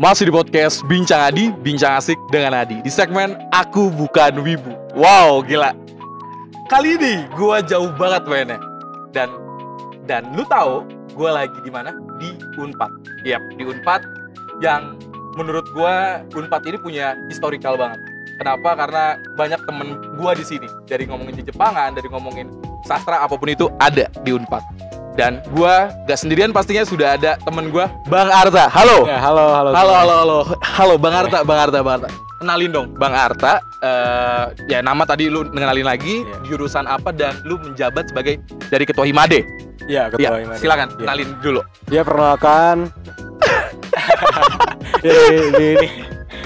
Masih di podcast Bincang Adi, Bincang Asik dengan Adi. Di segmen Aku Bukan Wibu. Wow, gila. Kali ini gue jauh banget mainnya. Dan dan lu tahu gue lagi di mana? Di Unpad. Yap, di Unpad yang menurut gue Unpad ini punya historical banget. Kenapa? Karena banyak temen gue di sini. Dari ngomongin Jepangan, dari ngomongin sastra apa pun itu ada di Unpad dan gua gak sendirian pastinya sudah ada temen gua Bang Arta. Halo. Ya, halo, halo. Halo, halo, halo. Halo Bang Arta, Bang Arta, Bang Arta. Kenalin dong, Bang Arta. eh ya nama tadi lu kenalin lagi, Iya. jurusan apa dan lu menjabat sebagai dari ketua Himade. Ya, ketua Ya, Himade. silakan Ya. kenalin dulu. Ya, perkenalkan. ya, di, di, ini.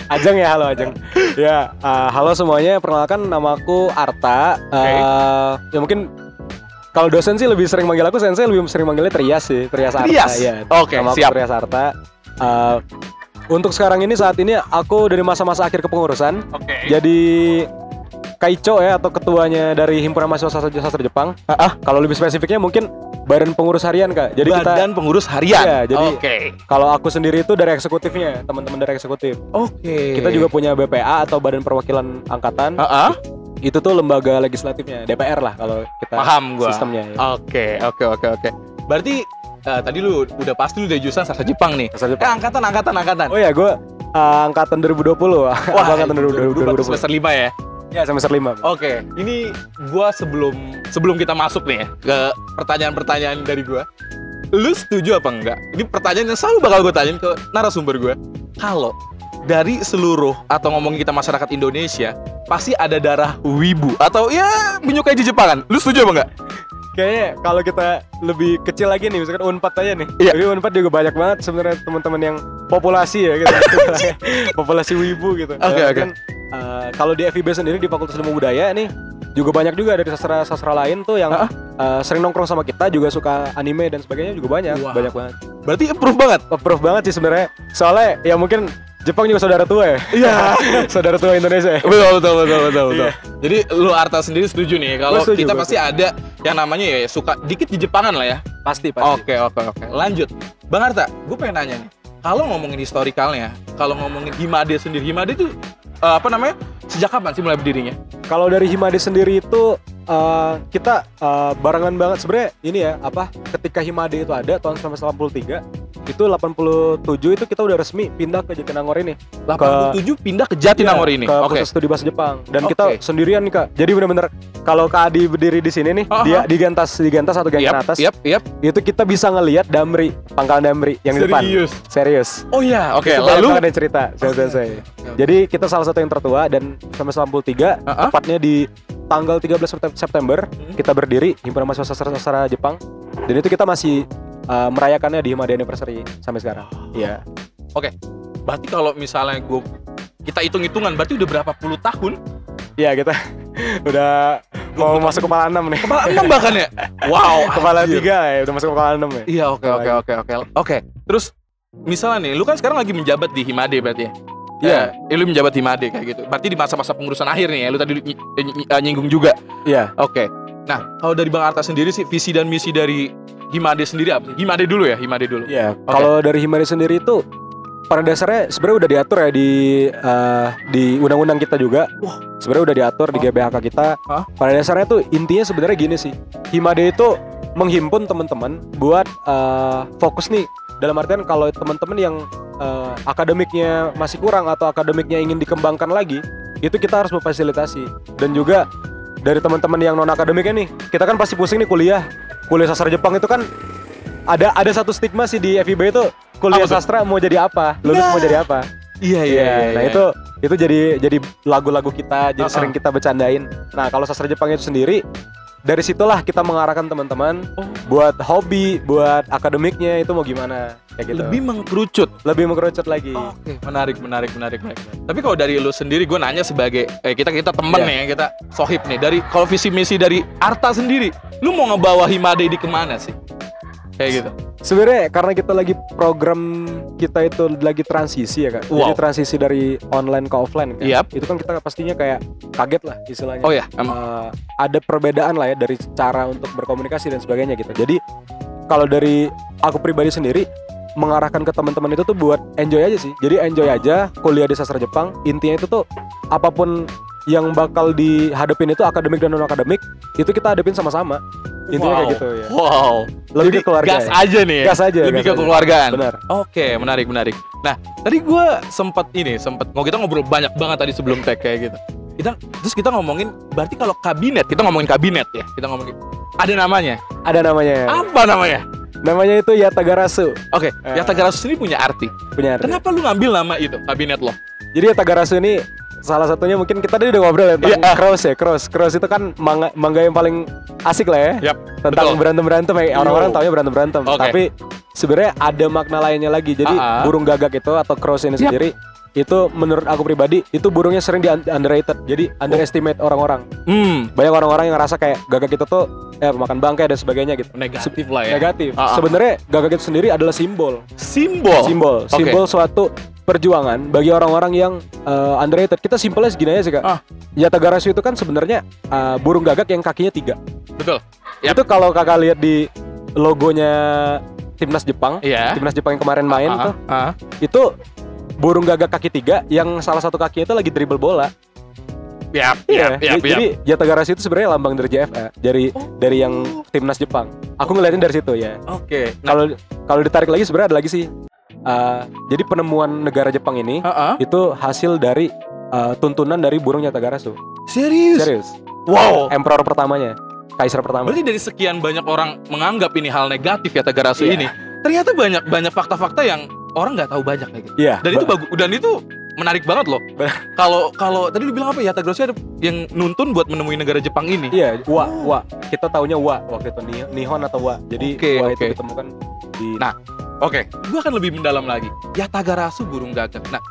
Ajeng ya, halo Ajeng. Ya, uh, halo semuanya. Perkenalkan namaku Arta. Uh, Ya mungkin kalau dosen sih lebih sering manggil aku sensei, lebih sering manggilnya Trias sih, Trias Arta. Trias? Ya, Oke, nama aku siap. Trias Arta. Uh, untuk sekarang ini saat ini aku dari masa-masa akhir kepengurusan. Oke. Jadi Kaicho ya atau ketuanya dari Himpunan Mahasiswa Sastra, Sastra Jepang. Ah, ah. Kalau lebih spesifiknya mungkin Badan Pengurus Harian kak. Jadi kita Badan pengurus harian. Iya, jadi- Oke. kalau aku sendiri itu dari eksekutifnya, teman-teman dari eksekutif. Oke. Kita juga punya BPA atau Badan Perwakilan Angkatan. Ah, ah. Itu tuh lembaga legislatifnya, DPR lah kalau kita paham gua. sistemnya. Ya. Oke, oke, oke, oke. Berarti eh, tadi lu udah pasti lu dari jurusan sastra Jepang nih. Sastra Eh, Jepang. angkatan, angkatan, angkatan. Oh ya, gue angkatan 2020. Wah, angkatan 2020 2020. semester 5 ya. Ya, semester 5. Oke, ini gua sebelum sebelum kita masuk nih ya ke pertanyaan-pertanyaan dari gua. Lu setuju apa enggak? Ini pertanyaan yang selalu bakal gue tanyain ke narasumber gue. Kalau dari seluruh atau ngomongin kita masyarakat Indonesia pasti ada darah wibu atau ya menyukai Jepangan. Lu setuju apa enggak? Kayaknya kalau kita lebih kecil lagi nih, misalkan Unpad aja nih. Iya. Jadi Unpad juga banyak banget sebenarnya teman-teman yang populasi ya gitu. populasi wibu gitu. Oke, Ya, oke. kan, eh, kalau di FIB sendiri di Fakultas Ilmu Budaya nih juga banyak juga dari sastra-sastra lain tuh yang eh, sering nongkrong sama kita juga suka anime dan sebagainya juga banyak, Wah. banyak banget. Berarti approve banget. Approve banget sih sebenarnya. Soalnya ya mungkin Jepang juga saudara tua ya. Iya. saudara tua Indonesia. ya. betul betul betul betul betul. Iya. Jadi lu Arta sendiri setuju nih kalau setuju, kita gua pasti ada yang namanya ya suka dikit di Jepangan lah ya. Pasti pasti. Oke oke oke. Lanjut, Bang Arta, gue pengen nanya nih. Kalau ngomongin historikalnya, kalau ngomongin Himade sendiri, Himade itu eh, apa namanya? Sejak kapan sih mulai berdirinya? Kalau dari Himade sendiri itu eh, kita eh, barengan banget sebenarnya ini ya apa ketika Himade itu ada tahun 1983 itu 87 itu kita udah resmi pindah ke Jatinangor ini 87 pindah ke Jatinangor Iya, ini. ke. Pusat Studi Bahasa Jepang dan Oke. kita sendirian nih kak jadi bener-bener kalau Kak Adi berdiri di sini nih Aha. dia di Gentas di Gentas atau Gentas Yap, atas yap, yap. itu kita bisa ngelihat Damri pangkalan Damri yang di depan Serius. serius Oh iya, oke. Banyak Lalu yang cerita saya, saya, saya. Jadi kita salah satu yang tertua dan sampai 93 Ah, ah. Tepatnya di tanggal 13 Septem- September Hmm. kita berdiri himpunan mahasiswa sastra sastra Jepang dan itu kita masih uh, merayakannya di Himade Anniversary sampai sekarang. Iya. berarti kalau misalnya gue kita hitung-hitungan berarti udah berapa puluh tahun? Iya kita udah mau masuk kepala 6 nih. Kepala enam bahkan ya? Wow, Kepala anjir. 3 ya, udah masuk kepala 6 ya. Iya, oke oke oke oke. Oke. Terus misalnya nih, lu kan sekarang lagi menjabat di Himade berarti ya? Iya. Ya, lu menjabat di Himade kayak gitu. Berarti di masa-masa pengurusan akhir nih ya, lu tadi ny- ny- eh, nyinggung juga. Iya. Oke. Nah, kalau dari Bang Arta sendiri sih visi dan misi dari Himade sendiri apa? Himade dulu ya, Himade dulu. Iya. Kalau dari Himade sendiri itu pada dasarnya sebenarnya udah diatur ya di uh, di undang-undang kita juga. Wah. Sebenarnya udah diatur di. GBHK kita. Hah? Pada dasarnya tuh intinya sebenarnya gini sih. Himade itu menghimpun teman-teman buat uh, fokus nih dalam artian kalau teman-teman yang uh, akademiknya masih kurang atau akademiknya ingin dikembangkan lagi, itu kita harus memfasilitasi dan juga dari teman-teman yang non akademiknya nih, kita kan pasti pusing nih kuliah. Kuliah sastra Jepang itu kan ada ada satu stigma sih di FIB itu kuliah Apa sastra mau jadi apa? Lulus mau jadi apa? Iya Nah, itu itu jadi jadi lagu-lagu kita, jadi sering kita bercandain. Nah, kalau sastra Jepang itu sendiri dari situlah kita mengarahkan teman-teman Oh. buat hobi, buat akademiknya itu mau gimana kayak gitu. lebih mengkerucut. lebih mengerucut lagi. Oke, menarik, menarik, menarik, menarik. Tapi kalau dari lu sendiri, gue nanya sebagai eh, kita kita temen Iya. nih, ya, kita sohib nih. Dari kalau visi misi dari Arta sendiri, lu mau ngebawa Himade di ke mana sih? Kayak gitu. Sebenarnya karena kita lagi program kita itu lagi transisi ya kak. Jadi Wow. transisi dari online ke offline kan. Yap. Itu kan kita pastinya kayak kaget lah istilahnya. Oh ya. Eh, ada perbedaan lah ya dari cara untuk berkomunikasi dan sebagainya gitu. Jadi kalau dari aku pribadi sendiri mengarahkan ke teman-teman itu tuh buat enjoy aja sih. Jadi enjoy aja kuliah di sastra Jepang. Intinya itu tuh apa pun yang bakal dihadapin itu akademik dan non akademik itu kita hadapin sama-sama. Intinya kayak Wow. gitu ya. Wow. Lebih Jadi ke keluarga. gas ya. aja nih. ya? Gas aja. Lebih gas ke keluargaan. Benar. Oke, menarik, menarik. Nah, tadi gue sempat ini, sempat mau kita ngobrol banyak banget tadi sebelum tag kayak gitu. Kita terus kita ngomongin, berarti kalau kabinet, kita ngomongin kabinet ya, kita ngomongin ada namanya. Ada namanya. Apa namanya? Namanya itu Yatagarasu. Oke, Eh. Yatagarasu ini punya arti. Punya arti. Kenapa lu ngambil nama itu kabinet lo? Jadi Yatagarasu ini salah satunya mungkin kita tadi udah ngobrol ya tentang Iya. cross ya cross cross itu kan manga, manga yang paling asik lah ya Yap, tentang betul. berantem berantem ya orang-orang taunya berantem berantem Oke. tapi sebenarnya ada makna lainnya lagi jadi Ah, ah. burung gagak itu atau cross ini Yap. sendiri itu menurut aku pribadi itu burungnya sering di underrated jadi underestimate orang-orang Hmm, banyak orang-orang yang ngerasa kayak gagak itu tuh eh makan bangkai dan sebagainya gitu negatif lah ya. negatif Ah, ah. sebenarnya gagak itu sendiri adalah simbol Simbol. simbol Oke. simbol suatu perjuangan bagi orang-orang yang uh, underrated kita simpelnya segini aja sih kak Ah. Yatagarasu itu kan sebenarnya uh, burung gagak yang kakinya tiga Betul. Yap. itu kalau kakak lihat di logonya timnas Jepang Iya. timnas Jepang yang kemarin main Ah, tuh ah. itu burung gagak kaki tiga yang salah satu kakinya itu lagi dribble bola Yap, Iya, yap, yap, jadi Yatagarasu itu sebenarnya lambang dari JFA dari Oh. dari yang timnas Jepang aku ngeliatin dari situ ya Oke. Nah, kalau kalau ditarik lagi sebenarnya ada lagi sih Uh, jadi penemuan negara Jepang ini ah, ah. itu hasil dari uh, tuntunan dari burung Yatagarasu. serius? Serius. Wow. Emperor pertamanya, kaisar pertama. Berarti dari sekian banyak orang menganggap ini hal negatif ya Tagarasu Iya. ini, ternyata banyak banyak fakta-fakta yang orang nggak tahu banyak kayak gitu. Iya. Dan itu ba- bagus dan itu menarik banget loh. Kalau kalau tadi lu bilang apa ya Tagarasu ada yang nuntun buat menemui negara Jepang ini. Iya, wa, wa. Kita taunya wa waktu itu Ni- Nihon atau wa. Jadi Oke, wa oke. itu ditemukan di Nah, Oke, gua akan lebih mendalam lagi. Ya Tagarasu burung gagak. Nah,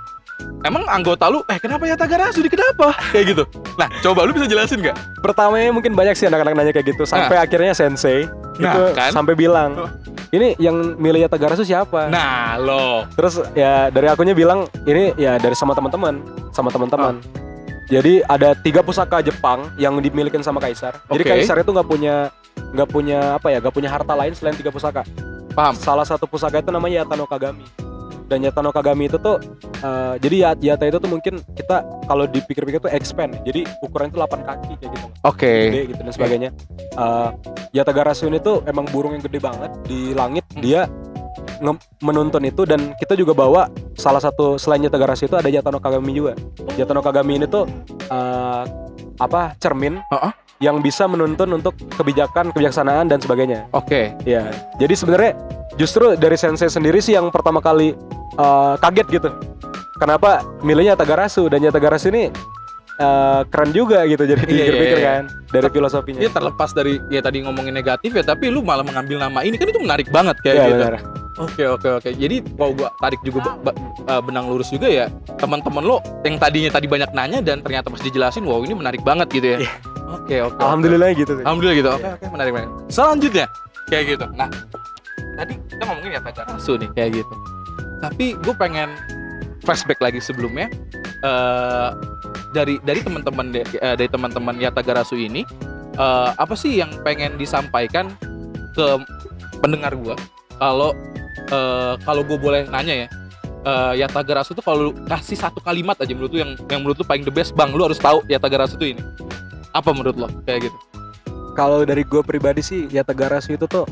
emang anggota lu, eh kenapa ya Tagarasu di kenapa? Kayak gitu. Nah, coba lu bisa jelasin nggak? pertamanya mungkin banyak sih anak-anak nanya kayak gitu sampai akhirnya sensei Nah, itu kan? sampai bilang Oh. ini yang milih Yatagarasu siapa? Nah, lo. Terus ya dari akunya bilang ini ya dari sama teman-teman, sama teman-teman. Oh. Jadi ada tiga pusaka Jepang yang dimiliki sama kaisar. Jadi Oke. kaisar itu nggak punya nggak punya apa ya, nggak punya harta lain selain tiga pusaka. Paham? Salah satu pusaka itu namanya Yata no Kagami. Dan Yata no Kagami itu tuh eh, jadi ya- Yata itu tuh mungkin kita kalau dipikir-pikir tuh expand. Jadi ukuran itu 8 kaki kayak gitu. Oke. Gede gitu dan sebagainya. Eh Yata Garasu ini tuh emang burung yang gede banget di langit. Hmm. Dia menuntun itu dan kita juga bawa salah satu selain Yata Garasu itu ada Yata no Kagami juga. Yata no Kagami ini tuh eh, apa cermin Heeh. Yang bisa menuntun untuk kebijakan, kebijaksanaan dan sebagainya. Oke. Ya, jadi sebenarnya justru dari sensei sendiri sih yang pertama kali uh, kaget gitu. Kenapa milihnya Tagarasu dan Tagarasu ini uh, keren juga gitu jadi Iya, pikir-pikir iya, iya. kan dari filosofinya. Ya terlepas dari ya tadi ngomongin negatif ya, tapi lu malah mengambil nama ini kan itu menarik banget kayak Iya, gitu. benar. Oke oke oke. Jadi kalau gua tarik juga uh, benang lurus juga ya, teman-teman lo yang tadinya tadi banyak nanya dan ternyata pas dijelasin, wow ini menarik banget gitu ya. Iya. Oke oke. oke. Alhamdulillah gitu sih. Alhamdulillah gitu. Oke oke menarik banget. Selanjutnya kayak gitu. Nah, tadi kita ngomongin ya Tagarasu nih kayak gitu. Tapi gue pengen flashback lagi sebelumnya eh dari dari teman-teman eh, dari teman-teman ya Tagarasu ini eh, apa sih yang pengen disampaikan ke pendengar gue kalau eh, kalau gue boleh nanya ya eh ya Tagarasu tuh kalau kasih satu kalimat aja menurut lu yang yang menurut lu paling the best bang lu harus tahu ya Tagarasu tuh ini apa menurut lo kayak gitu Kalau dari gue pribadi sih Yatagarasu itu tuh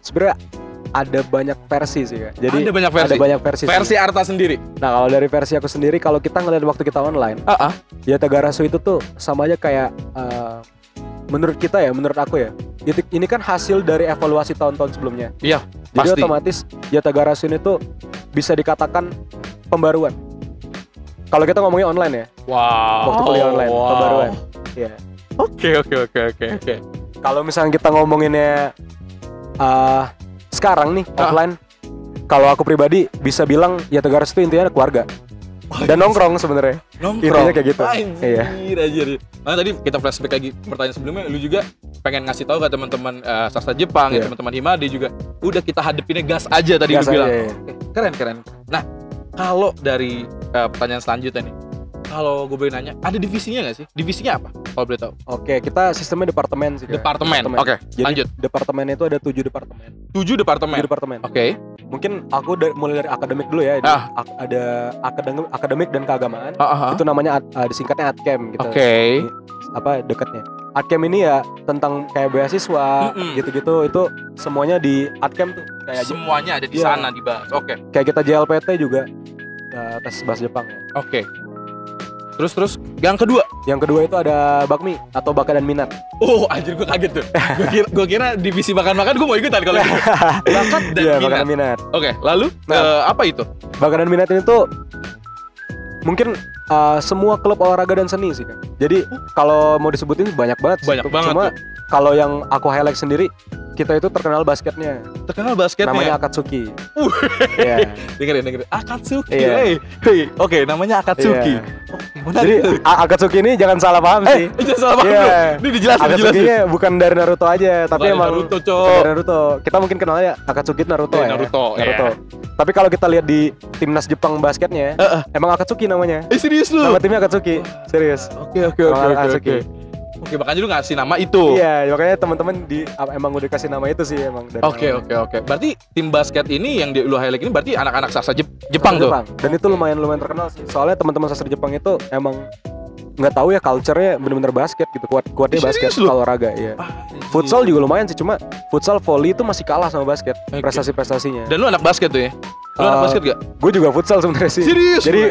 sebenarnya ada banyak versi sih ya. Jadi ada banyak versi ada banyak versi. sih. versi Arta sendiri Nah kalau dari versi aku sendiri kalau kita ngeliat waktu kita online ah ah. Yatagarasu itu tuh sama aja kayak uh, menurut kita ya, menurut aku ya. Ini, ini kan hasil dari evaluasi tahun-tahun sebelumnya. Iya, Jadi pasti. otomatis Yatagarasu ini tuh bisa dikatakan pembaruan. Kalau kita ngomongin online ya, wow waktu kuliah online, wow. pembaruan. Iya. oke oke oke oke oke Kalau misalnya kita ngomonginnya uh, sekarang nih Ah. offline, kalau aku pribadi bisa bilang Yatagarasu itu intinya keluarga dan nongkrong sebenarnya. nongkrong Intinya kayak gitu. anjir Iya. anjir nah tadi kita flashback lagi pertanyaan sebelumnya lu juga pengen ngasih tahu ke teman-teman eh, sastra Jepang ya Iya. teman-teman Himade juga udah kita hadepinnya gas aja tadi Gas lu bilang aja, iya. Oke, keren keren nah kalau dari eh, pertanyaan selanjutnya nih kalau gue boleh nanya ada divisinya nggak sih divisinya apa kalau boleh tahu Oke, kita sistemnya departemen sih. Kak. departemen oke Jadi lanjut departemen itu ada tujuh departemen. tujuh departemen Tujuh departemen. oke mungkin aku da- mulai dari akademik dulu ya. Ah. ak- ada akademik, akademik dan keagamaan. Ah, ah, ah. Itu namanya ad- uh, disingkatnya ADCAM gitu. Oke. Apa dekatnya? ADCAM ini ya tentang kayak beasiswa gitu-gitu itu semuanya di ADCAM tuh kayak Semuanya ada di Iya. sana dibahas. Oke. kayak kita JLPT juga uh, tes bahasa Jepang ya. Oke. Terus terus yang kedua. Yang kedua itu ada bakmi atau bakat dan minat. Oh, anjir gue kaget tuh. Gue kira, gua kira divisi makan-makan gue mau ikutan kalau gitu. Bakat dan bakat minat. dan minat. Oke, lalu Nah. eh, apa itu? Bakat dan minat ini tuh mungkin uh, semua klub olahraga dan seni sih kan. Jadi kalau mau disebutin banyak banget. sih. Banyak banget Cuma kalau yang aku highlight sendiri kita itu terkenal basketnya. Terkenal basketnya. Namanya Akatsuki. Uh. Iya. dengerin dengerin. Akatsuki. Iya. Hey. Hey. Oke, namanya Akatsuki. Iya. Oke, menarik Jadi. A- Akatsuki ini jangan salah paham Eh, sih. jangan salah paham Iya. dulu. Ini dijelasin, dijelasin. Akatsuki bukan dari Naruto aja, tapi Bukan emang Naruto, Cok. dari Naruto. Kita mungkin kenalnya Akatsuki Naruto Dari ya. Naruto, iya. Tapi kalau kita lihat di timnas Jepang basketnya, emang Akatsuki namanya. Eh, serius lu? Nama timnya Akatsuki. Serius. Oke, oke, oke, oke. Oke, makanya lu ngasih nama itu. Iya, makanya teman-teman di emang udah kasih nama itu sih emang Oke, oke, oke. Berarti tim basket ini yang di lu highlight ini berarti anak-anak sastra Jep- Jepang tuh. Jepang. Dan itu lumayan lumayan terkenal sih. Soalnya teman-teman sastra Jepang itu emang nggak tahu ya culture-nya bener-bener basket gitu. Kuat kuatnya basket kalau olahraga iya. Ah, Futsal juga lumayan sih, cuma futsal volley itu masih kalah sama basket Oke. prestasi-prestasinya. Dan lu anak basket tuh ya? Lu anak Eh, basket gak? Gue juga futsal sebenarnya sih. Serius? Jadi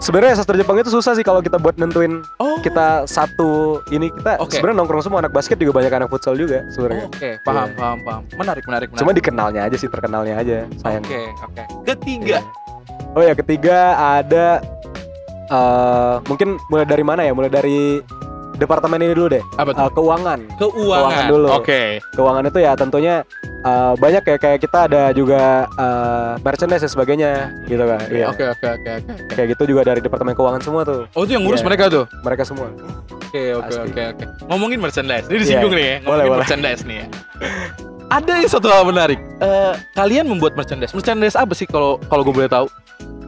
sebenarnya sastra Jepang itu susah sih kalau kita buat nentuin oh. kita satu ini kita Oke. sebenarnya nongkrong semua anak basket juga banyak anak futsal juga sebenarnya. Oke, paham, Iya. paham, paham. Menarik, menarik, menarik. Cuma dikenalnya aja sih terkenalnya aja sayang. Oke, oke. Ketiga. Oh ya ketiga ada eh mungkin mulai dari mana ya? Mulai dari departemen ini dulu deh. Apa tuh? Eh, keuangan. Keuangan. keuangan dulu. Oke. Keuangan itu ya tentunya eh, banyak ya kayak kita ada juga eh, merchandise dan sebagainya gitu kan. Iya. Oke, oke, oke, oke. Kayak gitu juga dari departemen keuangan semua tuh. Oh, itu yang ngurus Iya. mereka tuh. Mereka semua. Oke, oke, oke, oke. Ngomongin merchandise. Ini disinggung Iya. nih ya. Boleh, Ngomongin boleh. merchandise nih ya. Ada yang satu hal menarik. Eh, kalian membuat merchandise. Merchandise apa sih kalau kalau gue boleh tahu?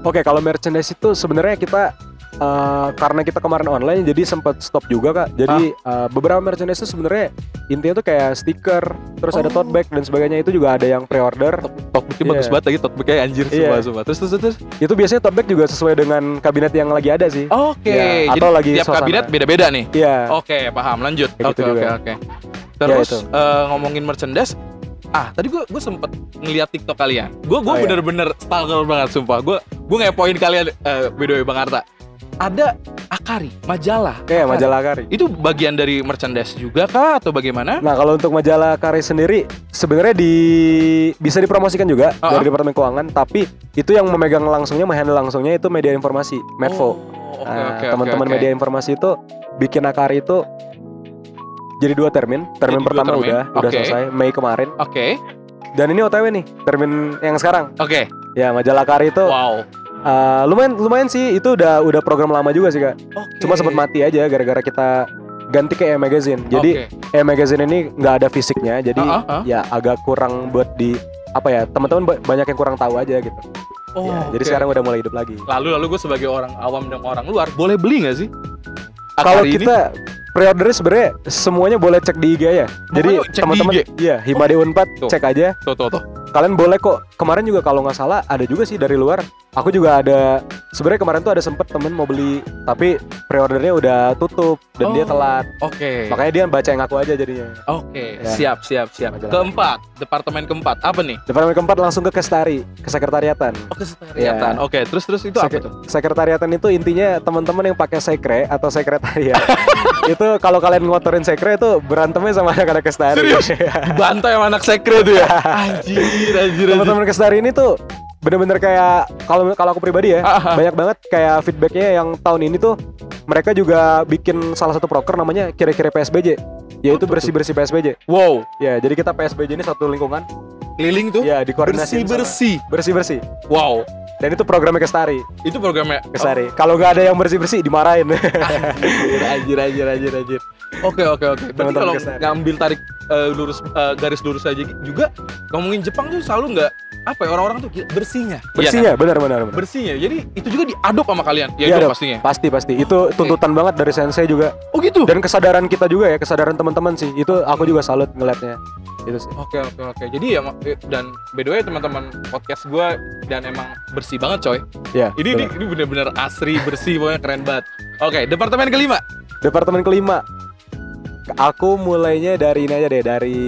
Oke, kalau merchandise itu sebenarnya kita eh, karena kita kemarin online jadi sempat stop juga kak. Jadi eh, beberapa merchandise itu sebenarnya intinya tuh kayak stiker, terus ada Oh. tote bag dan sebagainya itu juga ada yang pre-order. Talkbacknya Iya. bagus banget lagi. Talkbacknya anjir Iya. semua, semua. Terus, terus, terus. Itu biasanya tote bag juga sesuai dengan kabinet yang lagi ada sih. Oke. Iya, Jadi atau lagi tiap suasana. kabinet beda-beda nih. Iya. Oke, paham. Lanjut. Oke, gitu oke, juga. oke. Terus itu. eh, ngomongin merchandise. Ah, tadi gue gue sempet ngeliat TikTok kalian. Gue gue Oh, iya. bener-bener stalker banget, sumpah. Gue gue ngepoin kalian. eh by the way, Bang Arta. Ada Akari, majalah. Kayak Akari. majalah Kari. Itu bagian dari merchandise juga kah atau bagaimana? Nah kalau untuk majalah Kari sendiri sebenarnya di bisa dipromosikan juga Ah, dari departemen keuangan, tapi itu yang memegang langsungnya, menghandle langsungnya itu media informasi, Medfo. Oh, oke, Nah, oke, teman-teman oke. media informasi itu bikin Akari itu jadi dua termin. Termin Jadi pertama termin. udah udah Oke. selesai Mei kemarin. Oke, Dan ini OTW nih, termin yang sekarang. oke. Ya, majalah Akari itu Wow. Eh, lumayan lumayan sih itu udah udah program lama juga sih, Kak. Oke. Cuma sempat mati aja gara-gara kita ganti ke E Magazine. Jadi Oke. E Magazine ini nggak ada fisiknya, jadi Ah, ah, ah. ya agak kurang buat di apa ya teman-teman ba- banyak yang kurang tahu aja gitu. Oh, Ya, Jadi oke. sekarang udah mulai hidup lagi. lalu lalu gue sebagai orang awam dan orang luar boleh beli nggak sih? Kalau kita pre-ordernya sebenarnya semuanya boleh cek di IG ya. Jadi teman-teman iya Himade Unpad Tuh. cek aja. tuh tuh tuh. Kalian boleh kok. Kemarin juga kalau nggak salah ada juga sih dari luar. Aku juga ada sebenarnya kemarin tuh ada sempet temen mau beli tapi pre-ordernya udah tutup dan dia Oh. telat. Oke. Makanya dia baca yang aku aja jadinya. Oke, Ya. siap siap siap. Majalah. Keempat, departemen keempat apa nih? Departemen keempat langsung ke Kestari, ke sekretariatan. Oh, kesekretariatan. Ya. Oke, terus terus itu apa Sek- tuh? Sekretariatan itu intinya teman-teman yang pakai sekre atau sekretariat. itu kalau kalian ngotorin sekre itu berantemnya sama anak-anak kestari. Serius? Dibantai sama anak sekre tuh ya. Anjir, anjir, anjir. Teman-teman kestari ini tuh bener-bener kayak kalau kalau aku pribadi ya Ah, ah. banyak banget kayak feedbacknya yang tahun ini tuh mereka juga bikin salah satu proker namanya kira-kira PSBJ yaitu bersih-bersih PSBJ. Wow, Ya, jadi kita PSBJ ini satu lingkungan keliling tuh. ya dikoordinasi bersih-bersih. bersih-bersih. Wow, Dan itu programnya Kestari, itu programnya. Kestari. Kalau nggak ada yang bersih-bersih dimarahin. Anjir, anjir, anjir, anjir. Oke, oke, oke. Berarti kalau ngambil tarik eh, lurus eh, garis lurus aja juga ngomongin Jepang tuh selalu nggak apa ya orang-orang tuh gila, bersihnya. Iya bersihnya kan? benar benar benar Bersihnya. Jadi itu juga diadop sama kalian. Ya Diadop. itu pastinya. pasti pasti itu tuntutan banget dari sensei juga Oh gitu. dan kesadaran kita juga ya kesadaran teman-teman sih itu aku juga salut ngeliatnya itu sih Oke oke oke. Jadi ya eh, dan by the way teman-teman podcast gua dan emang bersih banget coy. ya Ini ini, ini bener-bener asri bersih pokoknya keren banget. Oke departemen kelima. departemen kelima aku mulainya dari ini aja deh dari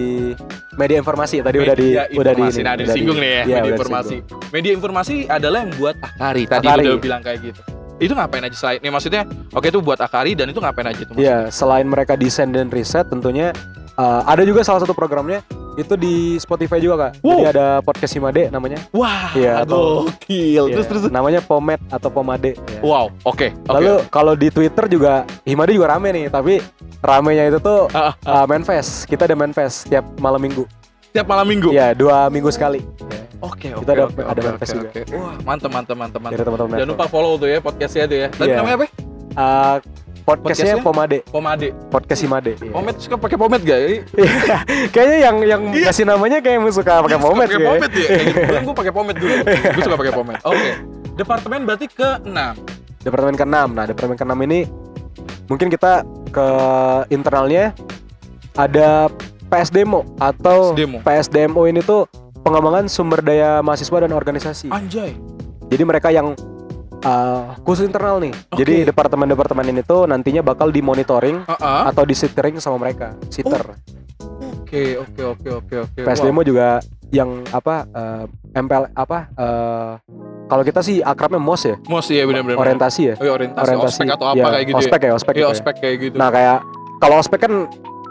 media informasi tadi udah di Media udah di informasi. ini nah, udah di- disinggung nih ya, iya, media informasi. disinggung. Media informasi adalah yang buat Akari. Tadi Akari. udah bilang kayak gitu. Itu ngapain aja selain? Nih maksudnya, oke itu buat Akari dan itu ngapain aja tuh? Iya, selain mereka desain dan riset tentunya uh, ada juga salah satu programnya itu di Spotify juga kak. Wow. Jadi ada podcast Himade namanya. Wah, Iya, atau- gokil. Iya, Terus terus. namanya Pomet atau Pomade. ya. Wow, oke. oke. Lalu kalau di Twitter juga Himade juga rame nih, tapi ramenya itu tuh Ah, ah, uh, Manfest. Kita ada Manfest tiap malam minggu. tiap malam minggu. Iya, dua minggu sekali. Oke, oke. Kita ada- oke, ada manifest oke, juga. oke. Wah, mantap, mantap, mantap, Dari mantap. teman-teman Jangan lupa follow tuh ya podcastnya tuh ya. Tadi Iya. namanya apa? Uh, podcastnya? Pomade, Pomade. podcast Himade. Iya. Pomet suka pakai pomet gak? Iya. Kayaknya yang yang ngasih namanya kayak suka pakai Pomet Pakai sih. ya. ya. Kayak gitu. Gue pakai pomet dulu. Gue suka pakai pomet. Oke. Departemen berarti ke 6. Departemen ke-6. Nah, departemen ke-6 ini mungkin kita ke internalnya ada PSDMO atau PSDMO. PSDMO ini tuh pengembangan sumber daya mahasiswa dan organisasi. Anjay. Jadi mereka yang uh, khusus internal nih. Oke. Jadi departemen-departemen ini tuh nantinya bakal dimonitoring Heeh. atau disitering sama mereka, sitter. Oke, oke, oke, oke, oke. PSDMO juga yang apa uh, MPL apa uh, kalau kita sih akrabnya MOS ya, Mos ya benar-benar. orientasi ya. Oh, iya, orientasi, ospek atau apa ya, kayak gitu ospek ya, ya. ospek Iya, gitu ya. ospek kayak gitu. Nah kayak kalau ospek kan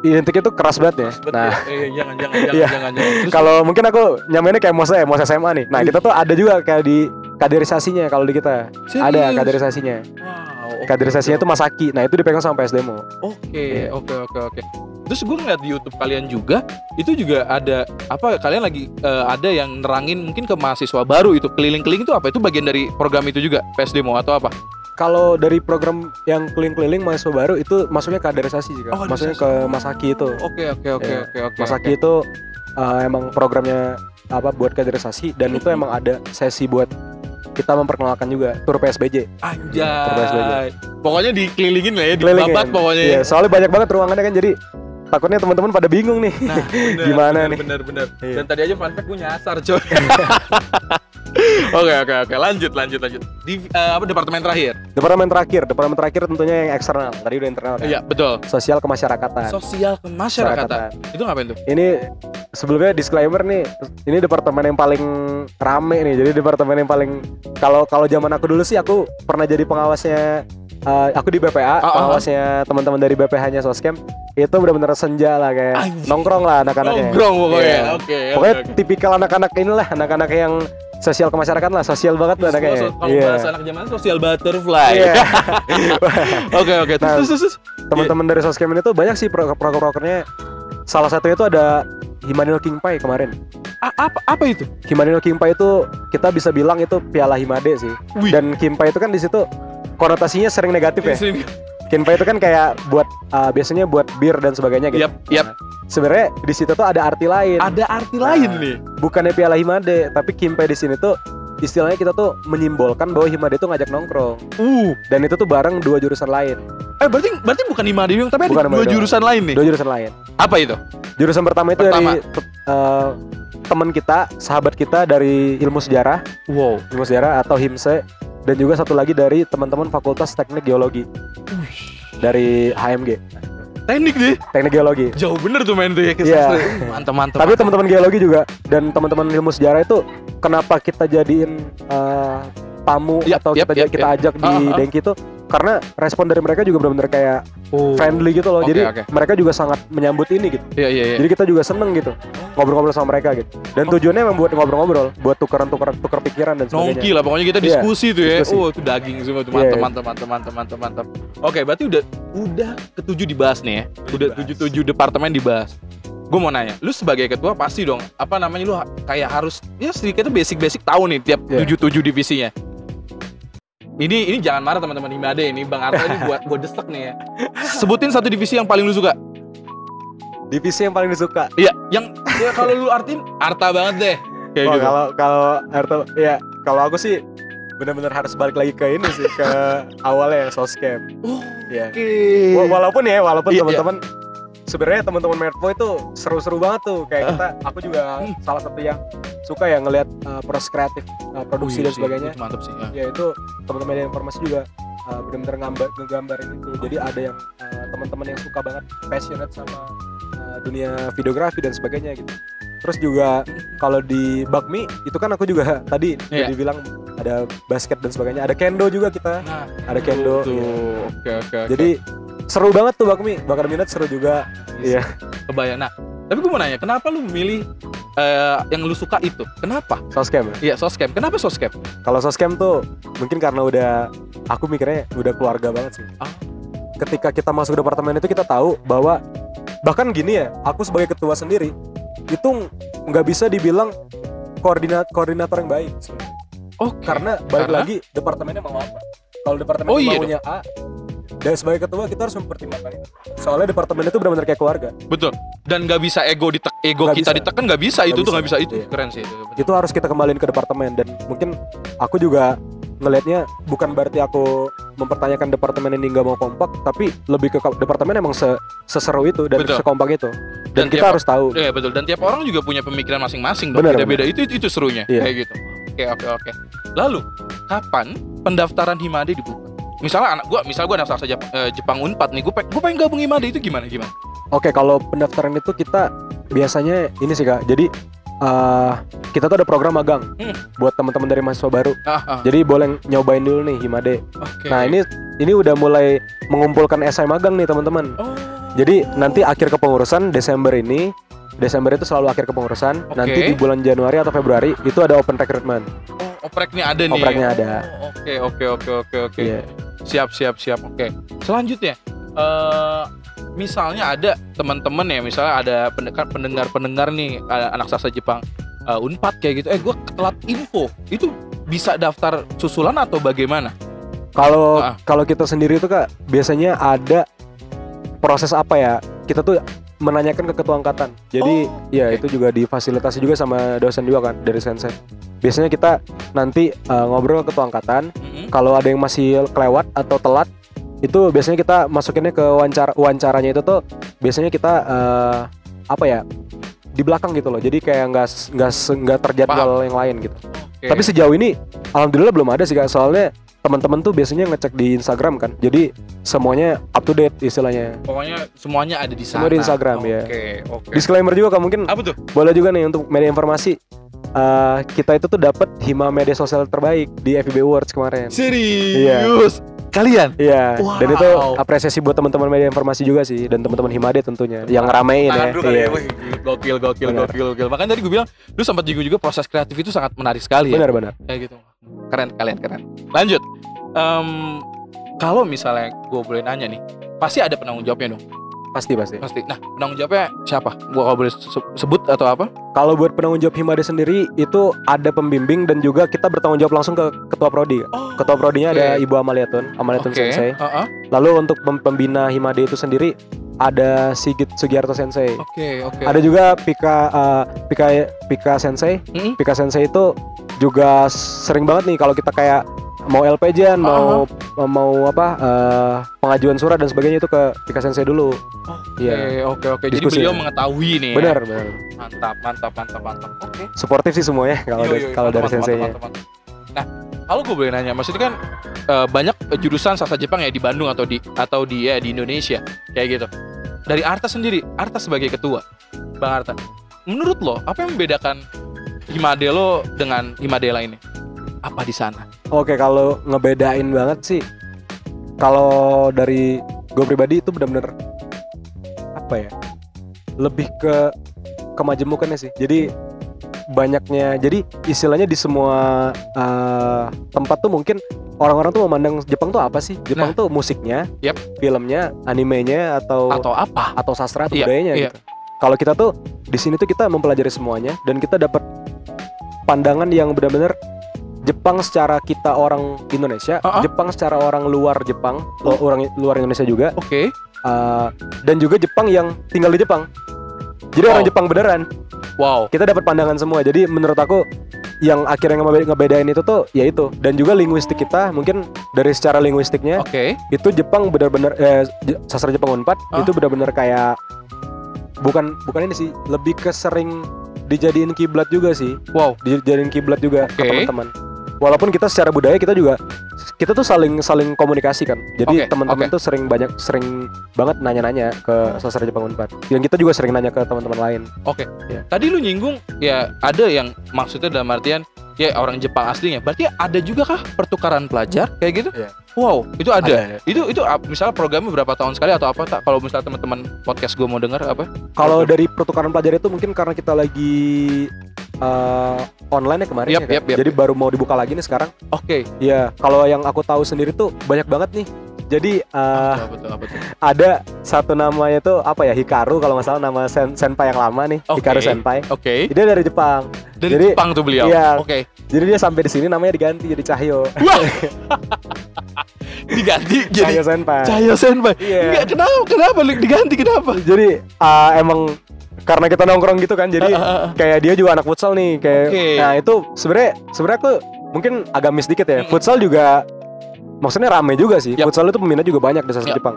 identiknya tuh keras banget ya. Betul. Nah eh, jangan jangan jangan Iya. jangan jangan. Kalau mungkin aku nyamainnya kayak mos ya, mos SMA nih. Nah kita tuh ada juga kayak di kaderisasinya kalau di kita ada serius? kaderisasinya. Wow. oke, Kaderisasinya oke, tuh Masaki. Nah itu dipegang sama PSDMO. Oke, Iya. oke, oke, oke. Terus gue ngeliat di YouTube kalian juga, itu juga ada apa? Kalian lagi eh, ada yang nerangin mungkin ke mahasiswa baru itu keliling-keliling itu apa? Itu bagian dari program itu juga PSDMO atau apa? Kalau dari program yang keliling-keliling mahasiswa baru itu masuknya kaderisasi sih Oh. Masuknya ke Masaki itu. Oke, oke, oke, Iya. oke, oke. Masaki itu uh, emang programnya apa buat kaderisasi dan itu emang ada sesi buat kita memperkenalkan juga tur PSBJ. Anjay. Pokoknya dikelilingin lah ya, Kelilingin. dibabat pokoknya. ya. Iya, soalnya banyak banget ruangannya kan jadi takutnya teman-teman pada bingung nih. Nah, bener, Gimana bener, nih? Bener, bener. Iya. Dan tadi aja fun fact gue nyasar, coy. Oke, oke, oke. Lanjut, lanjut, lanjut. Di eh, apa departemen terakhir? Departemen terakhir, departemen terakhir tentunya yang eksternal. Tadi udah internal kan. Iya, betul. Sosial kemasyarakatan. Sosial kemasyarakatan. Itu ngapain tuh? Ini sebelumnya disclaimer nih, ini departemen yang paling rame nih. Jadi departemen yang paling kalau kalau zaman aku dulu sih aku pernah jadi pengawasnya eh, aku di BPA, Ah, ah, pengawasnya teman-teman dari BPH-nya Soskem. Itu benar-benar senja lah kayak Anjing. nongkrong lah anak-anaknya. Nongkrong pokoknya. Iya. Oke, Pokoknya oke, oke. tipikal anak-anak inilah, anak-anak yang sosial kemasyarakatan lah, sosial banget tuh anaknya. So- Kalau Iya. bahasa anak zaman sosial butterfly. Iya. Oke, oke. Terus, Nah, terus. Teman-teman dari Soskem ini tuh banyak sih pro- program-programnya. Salah satunya itu ada Himanil King Pai kemarin. A- apa apa itu? Himanil King Pai itu kita bisa bilang itu piala Himade sih. Wih. Dan King Pai itu kan di situ konotasinya sering negatif ya. Pai itu kan kayak buat uh, biasanya buat bir dan sebagainya gitu. Yap, yap. Nah, Sebenarnya di situ tuh ada arti lain. Ada arti lain Nah. nih. Bukannya piala Himade, tapi King Pai di sini tuh istilahnya kita tuh menyimbolkan bahwa Himade itu ngajak nongkrong. Uh. Dan itu tuh bareng dua jurusan lain. Eh berarti berarti bukan lima Dewi tapi Bukan ada dua jurusan lain nih. Dua jurusan lain. Apa itu? Jurusan pertama itu Pertama. dari uh, teman kita, sahabat kita dari ilmu sejarah, Wow. ilmu sejarah atau HIMSE dan juga satu lagi dari teman-teman Fakultas Teknik Geologi dari HMG, Teknik deh. Teknik Geologi. Jauh bener tuh main tuh ya ke Iya. sastra. Uh, Mantap mantap. Tapi teman-teman geologi juga dan teman-teman ilmu sejarah itu kenapa kita jadiin uh, tamu Yap, atau yap, kita yap, kita yap. ajak di ah. Denki itu karena respon dari mereka juga benar-benar kayak Oh. friendly gitu loh. Oke, Jadi oke. mereka juga sangat menyambut ini gitu. Iya iya iya. Jadi kita juga seneng gitu ngobrol-ngobrol sama mereka gitu. Dan Oh. tujuannya memang buat ngobrol-ngobrol, buat tukeran-tukeran tukar pikiran dan sebagainya. Nongki lah pokoknya kita Iya, diskusi tuh ya. diskusi. Oh, itu daging semua tuh. Iya, Mantap iya. mantap mantap mantap mantap mantap. Oke, berarti udah udah ketujuh dibahas nih ya. Udah tujuh tujuh departemen dibahas. Gue mau nanya, lu sebagai ketua pasti dong, apa namanya lu kayak harus ya sedikitnya basic-basic tahu nih tiap tujuh tujuh divisinya. Ini ini jangan marah teman-teman Himade ini Bang Arta ini buat gue desek nih ya. Sebutin satu divisi yang paling lu suka. Divisi yang paling disuka. Iya, yang ya kalau lu artiin Arta banget deh. kayak Wah, gitu. kalau kalau Arto ya kalau aku sih benar-benar harus balik lagi ke ini sih ke awalnya soscam. Oh, Ya. Oke. Wa- Walaupun ya, walaupun Iya, teman-teman sebenarnya teman-teman Medpo itu seru-seru banget tuh. Ah. Kayak kita, aku juga salah satu yang suka ya ngelihat uh, proses kreatif, uh, produksi Oh, iya dan sih, sebagainya. itu Mantap sih. ya. Ya itu teman-teman media informasi juga uh, benar-benar ngambar ngegambarin itu. Jadi ada yang uh, teman-teman yang suka banget passionate sama uh, dunia videografi dan sebagainya gitu. Terus juga kalau di Bakmi itu kan aku juga tadi Iya. jadi bilang ada basket dan sebagainya. Ada kendo juga kita. Nah, Ada kendo. tuh. iya. Oke, oke, oke. Jadi seru banget tuh Bakmi. Bakar minat seru juga. iya. kebayang. Nah, tapi gue mau nanya, kenapa lu memilih eh, yang lu suka itu? Kenapa? Soscam ya. Iya, soscam. Kenapa soscam? Kalau soscam tuh mungkin karena udah aku mikirnya udah keluarga banget sih. Ah. Ketika kita masuk departemen itu kita tahu bahwa bahkan gini ya, aku sebagai ketua sendiri itu nggak bisa dibilang koordinat koordinator yang baik sebenarnya. Oke. karena balik Karena? lagi departemennya mau apa. Kalau departemen Oh, iya maunya A, dan sebagai ketua kita harus mempertimbangkan itu. Soalnya departemen itu benar-benar kayak keluarga. betul. Dan nggak bisa ego ditek ego Nggak kita bisa. ditekan nggak bisa itu Nggak tuh nggak bisa bisa. itu. Iya. Keren sih itu. betul. itu harus kita kembaliin ke departemen dan mungkin aku juga ngelihatnya bukan berarti aku mempertanyakan departemen ini nggak mau kompak tapi lebih ke departemen emang se seseru itu dan Betul. sekompak itu dan, Dan kita tiap- harus tahu Iya betul. Dan tiap orang juga punya pemikiran masing-masing Beda-beda. Itu, itu itu serunya. Iya. Kayak gitu. Oke oke oke. Lalu kapan pendaftaran Himade dibuka? Misalnya anak gua, misal gua anak sastra Jepang, eh, Jepang Unpad nih, gua pengen, gua pengen gabung Himade itu gimana gimana? oke kalau pendaftaran itu kita biasanya ini sih kak jadi eh, kita tuh ada program magang Hmm. buat teman-teman dari mahasiswa baru Ah, ah. jadi boleh nyobain dulu nih Himade Oke. nah ini ini udah mulai mengumpulkan esai magang nih teman-teman Oh. Jadi nanti akhir kepengurusan Desember ini Desember itu selalu akhir kepengurusan. Oke. Nanti di bulan Januari atau Februari itu ada open recruitment. Oh, opreknya ada nih. Opreknya ada. Oh, Oke, oke, oke, oke, oke. Iya. Siap, siap, siap. Oke. Selanjutnya, eh misalnya ada teman-teman ya, misalnya ada pendengar pendengar-pendengar nih anak sastra Jepang eh, Unpad kayak gitu. Eh, gua telat info. Itu bisa daftar susulan atau bagaimana? Kalau Ah. kalau kita sendiri itu kak biasanya ada proses apa ya? Kita tuh menanyakan ke ketua angkatan. Jadi Oh, ya oke. itu juga difasilitasi juga sama dosen juga kan dari sensei. Biasanya kita nanti uh, ngobrol ke ketua angkatan. Mm-mm. Kalau ada yang masih kelewat atau telat itu biasanya kita masukinnya ke wawancara wawancaranya itu tuh biasanya kita uh, apa ya di belakang gitu loh. Jadi kayak nggak nggak nggak terjadwal yang lain gitu. Oke. Tapi sejauh ini alhamdulillah belum ada sih kak. Soalnya teman-teman tuh biasanya ngecek di Instagram kan. Jadi semuanya up to date istilahnya. pokoknya semuanya ada di sana. Semua di Instagram, Oke, ya. oke. Disclaimer juga kak mungkin Apa tuh? boleh juga nih untuk media informasi. Eh, kita itu tuh dapat hima media sosial terbaik di FIB Awards kemarin. Serius? Kalian? Iya, Wow. dan itu apresiasi buat teman-teman media informasi juga sih dan teman-teman Himade tentunya yang ngeramein ya. Kali Iya. ya. Gokil, gokil, Benar. gokil, gokil. Makanya tadi gue bilang, lu sempat juga juga proses kreatif itu sangat menarik sekali ya. Benar-benar. Kayak gitu. Keren, kalian keren. Lanjut. Em, kalau misalnya gue boleh nanya nih, pasti ada penanggung jawabnya dong. Pasti pasti. Pasti. Nah, penanggung jawabnya siapa? Gue kalau boleh se- sebut atau apa? Kalau buat penanggung jawab Himade sendiri itu ada pembimbing dan juga kita bertanggung jawab langsung ke ketua prodi. Oh, Ketua prodinya oke. ada Ibu Amaliatun, Amaliatun Oke. Sensei. Heeh. Lalu untuk pem- pembina Himade itu sendiri ada Sigit Sugiarto Sensei. Oke, oke. Ada juga Pika uh, Pika Pika Sensei. Mm-mm. Pika Sensei itu juga sering banget nih kalau kita kayak mau LPJ-an, mau mau apa uh, pengajuan surat dan sebagainya itu ke Pika Sensei dulu. Oke, Iya. oke, oke. Jadi Diskusi beliau ya. mengetahui nih. ya. Benar, benar. Mantap, mantap, mantap, mantap. Oke. Suportif sih semuanya kalau dari- kalau dari senseinya. mantap, mantap, mantap. Nah, kalau gue boleh nanya, maksudnya kan eh, banyak jurusan sastra Jepang ya di Bandung atau di atau di ya di Indonesia kayak gitu. Dari Arta sendiri, Arta sebagai ketua, Bang Arta, menurut lo apa yang membedakan Himade lo dengan Himade lainnya? Apa di sana? Oke, kalau ngebedain banget sih kalau dari gue pribadi itu benar-benar apa ya? Lebih ke kemajemukannya sih. Jadi banyaknya jadi istilahnya di semua eh, tempat tuh mungkin orang-orang tuh memandang Jepang tuh apa sih? Jepang Nah. tuh musiknya, Yap. filmnya, animenya atau Atau apa? atau sastra atau Iya, budayanya iya. gitu. Kalau kita tuh di sini tuh kita mempelajari semuanya dan kita dapat pandangan yang benar-benar Jepang secara kita orang Indonesia, Ah, ah. Jepang secara orang luar Jepang, lo- orang luar Indonesia juga, Oke. uh, dan juga Jepang yang tinggal di Jepang. Jadi orang Oh. Jepang beneran. Wow. kita dapat pandangan semua jadi menurut aku yang akhirnya ngebe- ngebedain itu tuh ya itu dan juga linguistik kita mungkin dari secara linguistiknya Oke. itu Jepang benar-benar eh, sastra Jepang Unpad Ah. itu benar-benar kayak bukan bukan ini sih lebih ke sering dijadiin kiblat juga sih Wow. dijadiin kiblat juga ke Oke. teman-teman walaupun kita secara budaya kita juga kita tuh saling saling komunikasi kan. Jadi Oke, teman-teman oke. tuh sering banyak sering banget nanya-nanya ke sastra Jepang Unpad dan kita juga sering nanya ke teman-teman lain. Tadi lu nyinggung ya ada yang maksudnya dalam artian ya orang Jepang aslinya. Berarti ada juga kah pertukaran pelajar kayak gitu? Iya. Wow, itu ada. Ada. Itu itu ap- misalnya programnya berapa tahun sekali atau apa tak? Kalau misalnya teman-teman podcast gue mau dengar apa? Kalau dari pertukaran pelajar itu mungkin karena kita lagi eh, online ya kemarin Yap, ya kan? yap, yap. Jadi baru mau dibuka lagi nih sekarang. Oke. Ya, kalau yang aku tahu sendiri tuh banyak banget nih. Jadi eh, Apa tuh, apa tuh? ada satu namanya tuh apa ya Hikaru kalau nggak salah nama sen senpai yang lama nih, Oke. Hikaru senpai. Oke. Dia dari Jepang. Dari Jadi- Jepang tuh beliau. Iya. Oke. Jadi dia sampai di sini namanya diganti jadi Cahyo. Diganti jadi Cahyo senpai. Cahyo Senpai. Iya. Enggak, kenapa? Kenapa diganti kenapa? Jadi eh, emang karena kita nongkrong gitu kan, jadi Ah, ah, ah. kayak dia juga anak futsal nih kayak Oke. nah itu sebenarnya sebenarnya aku mungkin agak miss dikit ya Mm-mm. futsal juga maksudnya rame juga sih Yap. futsal itu peminat juga banyak di sastra Yap. Jepang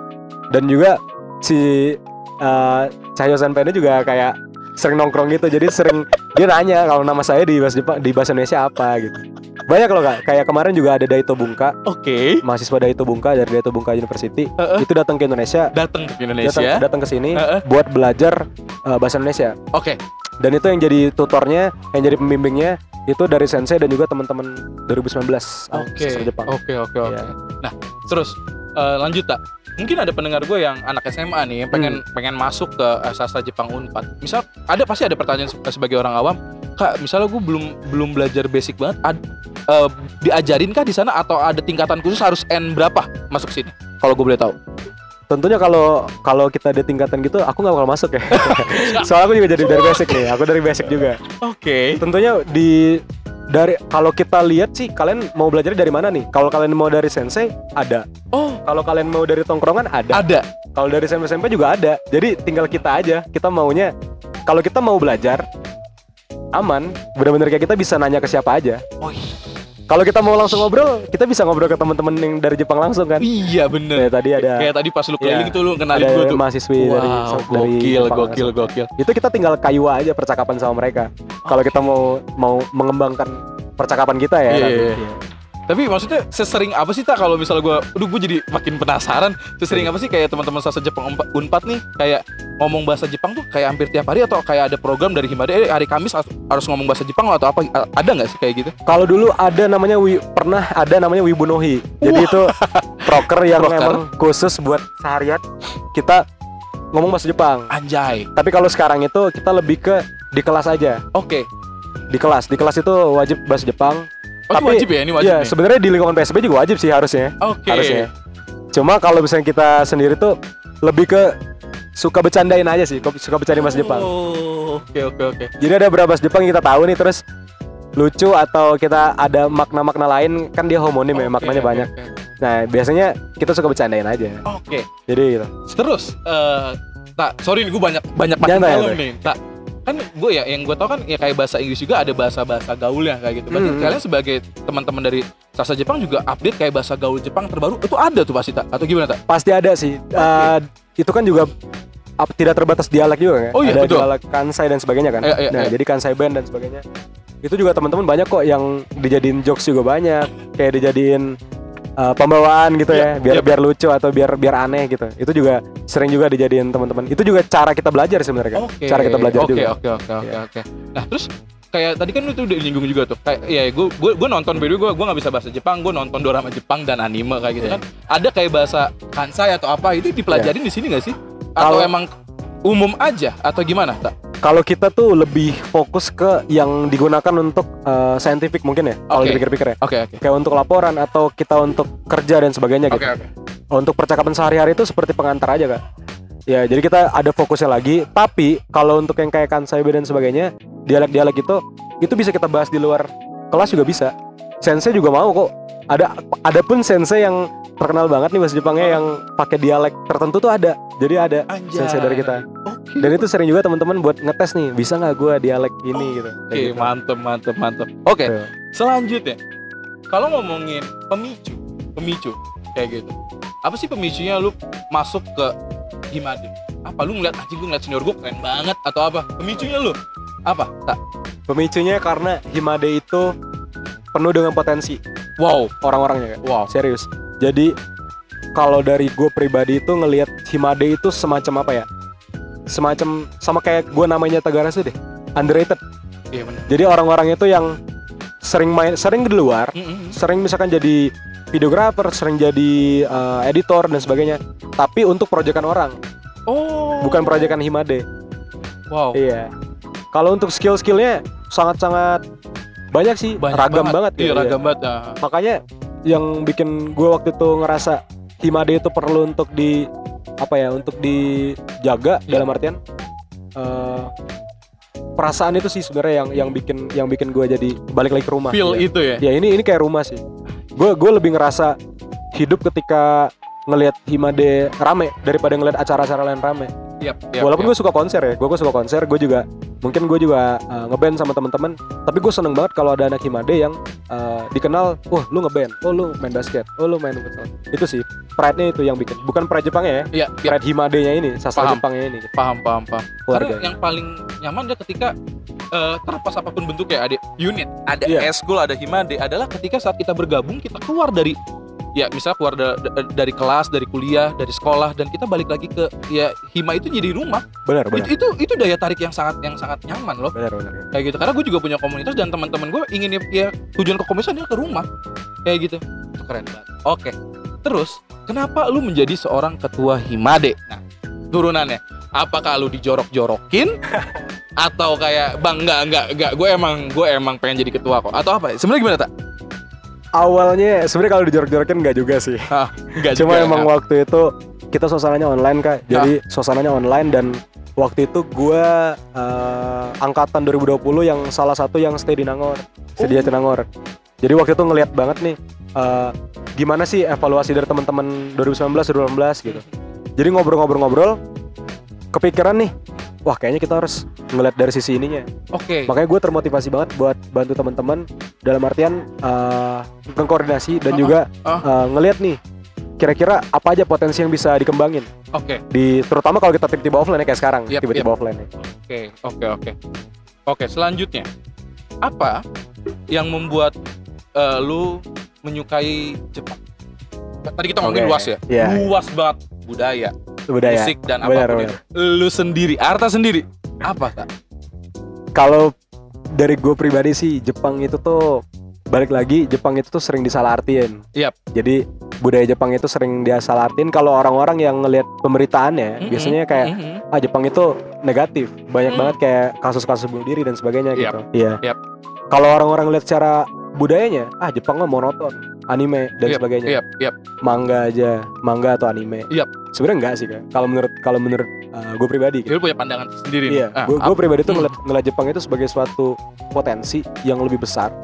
dan juga si uh, Cahyo Senpai ini juga kayak sering nongkrong gitu jadi sering dia nanya kalau nama saya di bahasa Jepang di bahasa Indonesia apa gitu banyak loh kak kayak kemarin juga ada Daito Bungka Oke. mahasiswa Daito Bungka dari Daito Bungka University Heeh. itu datang ke Indonesia Datang ke datang Indonesia. datang ke sini Heeh. buat belajar uh, bahasa Indonesia Oke. dan itu yang jadi tutornya yang jadi pembimbingnya itu dari sensei dan juga teman-teman 2019 ah, Oke. Jepang Oke, oke, oke. Iya. Nah, terus eh, lanjut tak? Mungkin ada pendengar gue yang anak SMA nih yang pengen Hmm. pengen masuk ke eh, sastra Jepang Unpad. Misal ada pasti ada pertanyaan se- sebagai orang awam, Kak, misalnya gue belum belum belajar basic banget, ad, eh, diajarin kah di sana atau ada tingkatan khusus harus N berapa masuk sini? Kalau gue boleh tahu. Tentunya kalau kalau kita di tingkatan gitu aku nggak bakal masuk ya. Soalnya aku juga jadi dari basic nih aku dari basic juga. Oke. tentunya di dari kalau kita lihat sih kalian mau belajar dari mana nih? Kalau kalian mau dari sensei ada. Oh, kalau kalian mau dari tongkrongan ada. Ada. kalau dari SMP SMP juga ada. Jadi tinggal kita aja kita maunya kalau kita mau belajar aman. Bener-bener kayak kita bisa nanya ke siapa aja. Oh, Kalau kita mau langsung ngobrol, kita bisa ngobrol ke teman-teman yang dari Jepang langsung kan. iya bener. Kayak tadi ada Kayak tadi pas lu keliling Iya. tuh lu kenalin gue tuh. mahasiswi dari Wow, dari gokil, Jepang gokil, langsung. gokil. Itu kita tinggal kayu aja percakapan sama mereka. Kalau kita mau mau mengembangkan percakapan kita ya. Iya, kan? iya, iya. Tapi maksudnya sesering apa sih tak kalau misalnya gue, aduh gue jadi makin penasaran. Sesering apa sih kayak teman-teman sasa Jepang Unpad- nih kayak ngomong bahasa Jepang tuh kayak hampir tiap hari atau kayak ada program dari Himada eh hari Kamis harus- ngomong bahasa Jepang atau apa ada nggak sih kayak gitu? Kalau dulu ada namanya wi, pernah ada namanya Wibunohi. Jadi Wah. itu proker yang Proker. emang khusus buat seharian kita ngomong bahasa Jepang. Anjay. Tapi kalau sekarang itu kita lebih ke di kelas aja. Oke. Di kelas, di kelas itu wajib bahasa Jepang. Oh, Tapi- wajib ya? Ini wajib nih. sebenarnya di lingkungan PSB juga wajib sih harusnya. Oke. harusnya. Cuma kalau misalnya kita sendiri tuh lebih ke suka bercandain aja sih, suka bercandain bahasa Jepang. Oh, oke oke oke. Jadi ada beberapa bahasa Jepang yang kita tahu nih terus lucu atau kita ada makna-makna lain kan dia homonim ya, Oke, maknanya oke, banyak. oke. Nah, biasanya kita suka bercandain aja. Oke. Jadi gitu. Terus eh tak sorry nih gue banyak banyak jantai. nih. Tak kan gue ya yang gue tau kan ya kayak bahasa Inggris juga ada bahasa-bahasa gaulnya kayak gitu. Berarti Hmm. kalian sebagai teman-teman dari Sasa Jepang juga update kayak bahasa gaul Jepang terbaru itu ada tuh pasti tak atau gimana tak? Pasti ada sih. Eh, itu kan juga ap- tidak terbatas dialek juga kan. Oh iya, ada betul. dialek Kansai dan sebagainya kan. Iya, iya, nah, iya. jadi Kansai band dan sebagainya. Itu juga teman-teman banyak kok yang dijadiin jokes juga banyak. Kayak dijadiin uh, pembawaan gitu Iya, ya, biar iya. biar lucu atau biar biar aneh gitu. Itu juga sering juga dijadiin teman-teman. Itu juga cara kita belajar sebenarnya kan. Cara kita belajar Oke juga. oke oke oke Iya. oke. Nah terus kayak tadi kan lu tuh udah nyinggung juga tuh kayak ya gue gue gue nonton by the way gue gue nggak bisa bahasa Jepang gue nonton drama Jepang dan anime kayak gitu Iya. kan ada kayak bahasa kansai atau apa itu dipelajarin di sini nggak sih atau Kalau- emang umum aja atau gimana tak Kalau kita tuh lebih fokus ke yang digunakan untuk uh, scientific mungkin ya. Kalau Oke. dipikir-pikir ya. oke oke Kayak untuk laporan atau kita untuk kerja dan sebagainya gitu. oke oke Untuk percakapan sehari-hari itu seperti pengantar aja kak. Ya jadi kita ada fokusnya lagi. Tapi kalau untuk yang kayak kansai dan sebagainya, dialek-dialek itu itu bisa kita bahas di luar kelas juga bisa. Sensei juga mau kok. Ada ada pun sensei yang terkenal banget nih bahasa Jepangnya yang pakai dialek tertentu tuh ada. Jadi ada Anjay. sensei dari kita. oke dan itu sering juga teman-teman buat ngetes nih bisa nggak gue dialek ini gitu Oke, gitu. mantep, mantep, mantep. Oke, Tuh. selanjutnya, kalau ngomongin pemicu, pemicu kayak gitu, apa sih pemicunya lu masuk ke Himade? Apa lu ngeliat anjing gue ngeliat senior gue keren banget atau apa? Pemicunya lu apa? Tak. pemicunya karena Himade itu penuh dengan potensi Wow, orang-orangnya wow. serius jadi kalau dari gue pribadi itu ngelihat Himade itu semacam apa ya? Semacam sama kayak gue namanya Tagarasu deh underrated. Iya benar. jadi orang-orang itu yang sering main sering di luar Mm-mm. sering misalkan jadi videografer sering jadi eh, editor dan sebagainya. Tapi untuk proyekan orang. Oh. bukan proyekan Himade. Wow. iya. Kalau untuk skill-skillnya sangat-sangat banyak sih. Banyak ragam banget, Iya, ya, ragam banget. Nah, makanya yang bikin gue waktu itu ngerasa Himade itu perlu untuk di apa ya untuk dijaga Iya. dalam artian eh, perasaan itu sih sebenarnya yang yang bikin yang bikin gue jadi balik lagi ke rumah feel ya. itu ya. ya ini ini kayak rumah sih gue gue lebih ngerasa hidup ketika ngelihat Himade rame daripada ngelihat acara-acara lain rame Yap, yap, walaupun yap. gue suka konser ya gue gue suka konser gue juga mungkin gue juga uh, ngeband sama teman-teman tapi gue seneng banget kalau ada anak Himade yang uh, dikenal wah lu ngeband oh lu main basket oh lu main futsal itu sih pride nya itu yang bikin bukan pride Jepangnya ya Iya, iya, pride Himade-nya ini sastra Paham. Jepangnya ini paham, paham, paham. keluarga Karena yang paling nyaman adalah ketika eh, terlepas apa pun bentuknya ada unit, ada Iya. eskul, ada himade adalah ketika saat kita bergabung kita keluar dari ya misal keluar da- da- dari kelas, dari kuliah, dari sekolah dan kita balik lagi ke ya hima itu jadi rumah. benar benar Itu, itu itu daya tarik yang sangat yang sangat nyaman loh benar benar kayak gitu. Karena gue juga punya komunitas dan teman-teman gue ingin ya, ya tujuan ke komunitas adalah ke rumah kayak gitu. Itu keren banget. Oke. Terus kenapa lu menjadi seorang ketua himade? Nah, turunannya apakah lu dijorok-jorokin atau kayak bang enggak enggak enggak gue emang gue emang pengen jadi ketua kok atau apa sebenarnya gimana tak awalnya sebenarnya kalau dijorok-jorokin nggak juga sih. Enggak cuma juga, emang enggak. waktu itu kita suasananya online kak. Jadi suasananya online dan waktu itu gua eh, angkatan 2020 yang salah satu yang stay di Nangor stay di Oh. Jatinangor. Jadi waktu itu ngelihat banget nih eh, gimana sih evaluasi dari teman-teman 2019 2018 gitu. Jadi ngobrol-ngobrol-ngobrol kepikiran nih wah kayaknya kita harus ngeliat dari sisi ininya. Oke. Makanya gue termotivasi banget buat bantu teman-teman dalam artian uh, koordinasi dan Uh-uh, juga uh. uh, ngelihat nih kira-kira apa aja potensi yang bisa dikembangin. Oke. Di terutama kalau kita tiba-tiba offline ya kayak sekarang tiba-tiba offline ya. oke oke oke. Oke selanjutnya. Apa yang membuat eh, lu menyukai Jepang? Tadi kita ngomongin Oke, luas ya? Iya. luas banget budaya budaya musik dan Benar, apa pun benar. itu. Lu sendiri, Arta sendiri. Apa tak? kalau dari gue pribadi sih Jepang itu tuh balik lagi Jepang itu tuh sering disalahartiin Yap. jadi budaya Jepang itu sering disalahartiin kalau orang-orang yang ngelihat pemberitaannya Mm-mm, biasanya kayak mm-mm. ah Jepang itu negatif banyak Hmm. banget kayak kasus-kasus bunuh diri dan sebagainya Yap. gitu iya Yap. kalau orang-orang lihat secara budayanya ah Jepang mah monoton anime dan Yap, sebagainya Yap, yap. manga aja manga atau anime Yap. sebenarnya enggak sih kan kalau menurut kalau menurut gue pribadi gitu. Lu punya pandangan sendiri iya Ah, gue pribadi tuh Hmm. ngeliat, ngeliat Jepang itu sebagai suatu potensi yang lebih besar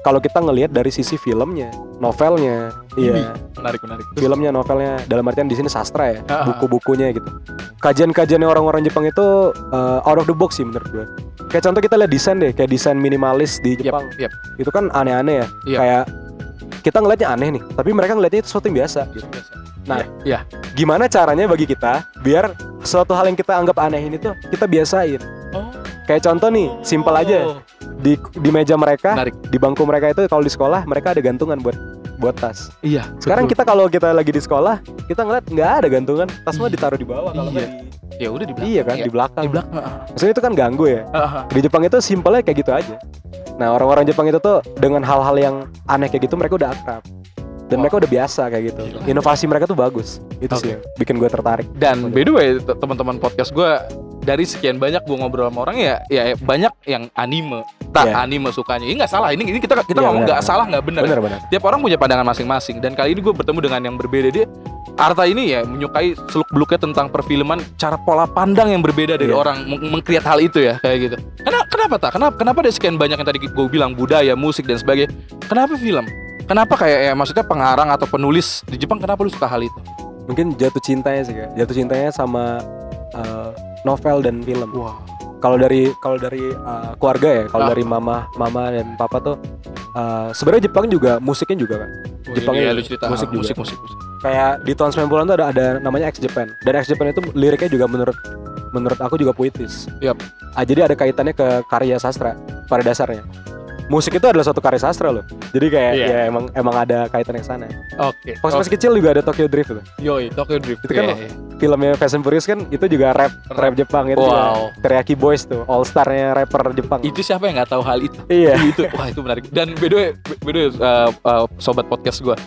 kalau kita ngelihat dari sisi filmnya novelnya iya menarik menarik. Terus, filmnya novelnya dalam artian di sini sastra ya Ah, ah. buku-bukunya gitu kajian-kajiannya orang-orang Jepang itu uh, out of the box sih menurut gue kayak contoh kita lihat desain deh kayak desain minimalis di Jepang yap. itu kan aneh-aneh ya Iya. kayak kita ngelihatnya aneh nih tapi mereka ngelihatnya itu sesuatu yang biasa gitu. Biasa. Nah, Iya, gimana caranya bagi kita biar suatu hal yang kita anggap aneh ini tuh kita biasain Oh. kayak contoh nih simpel aja Oh. di di meja mereka Menarik. di bangku mereka itu kalau di sekolah mereka ada gantungan buat buat tas Iya. sekarang betul. kita kalau kita lagi di sekolah kita ngeliat nggak ada gantungan tas mah ditaruh di bawah kalau Iya. di ya udah di belakang. iya kan di belakang Di belakang. maksudnya itu kan ganggu ya ah, ah. di Jepang itu simpelnya kayak gitu aja nah orang-orang Jepang itu tuh dengan hal-hal yang aneh kayak gitu mereka udah akrab dan Wah. mereka udah biasa kayak gitu Gila. inovasi mereka tuh bagus itu Oke. sih bikin gue tertarik Dan by the way, te- teman-teman podcast gue dari sekian banyak gue ngobrol sama orang ya, ya banyak yang anime, tak Iya. anime sukanya. Ini nggak salah. Ini ini kita kita Iya, ngomong benar, nggak benar. salah nggak benar. bener-bener Tiap orang punya pandangan masing-masing. Dan kali ini gue bertemu dengan yang berbeda dia. Arta ini ya menyukai seluk beluknya tentang perfilman, cara pola pandang yang berbeda dari Iya. orang meng- mengkreat hal itu ya kayak gitu. Kenapa kenapa tak? Kenapa kenapa ada sekian banyak yang tadi gue bilang budaya, musik dan sebagainya. Kenapa film? Kenapa kayak ya maksudnya pengarang atau penulis di Jepang kenapa lu suka hal itu? mungkin jatuh cintanya sih Kak. jatuh cintanya sama uh, novel dan film. Wah. Kalau dari kalau dari uh, keluarga ya, kalau Ah. dari mama, mama dan papa tuh uh, sebenarnya Jepang juga musiknya juga kan. Jepangnya Iya, cerita musik Ah, juga. musik musik musik. Kayak di tahun 90-an tuh ada ada namanya X Japan. Dan X Japan itu liriknya juga menurut menurut aku juga puitis. Yap. Ah, jadi ada kaitannya ke karya sastra pada dasarnya. Musik itu adalah suatu karya sastra loh. Jadi kayak Iya. ya emang emang ada kaitannya ke sana. Oke. Pas masih kecil juga ada Tokyo Drift itu. Yoi, Tokyo Drift. Itu kan Iya, iya. Filmnya Fast and Furious kan itu juga rap rap Jepang itu juga. Wow. Teriyaki Boys tuh, all starnya rapper Jepang. Itu siapa yang nggak tahu hal itu? Iya. itu wah itu menarik dan by the way, by the way, uh, uh, sobat podcast gue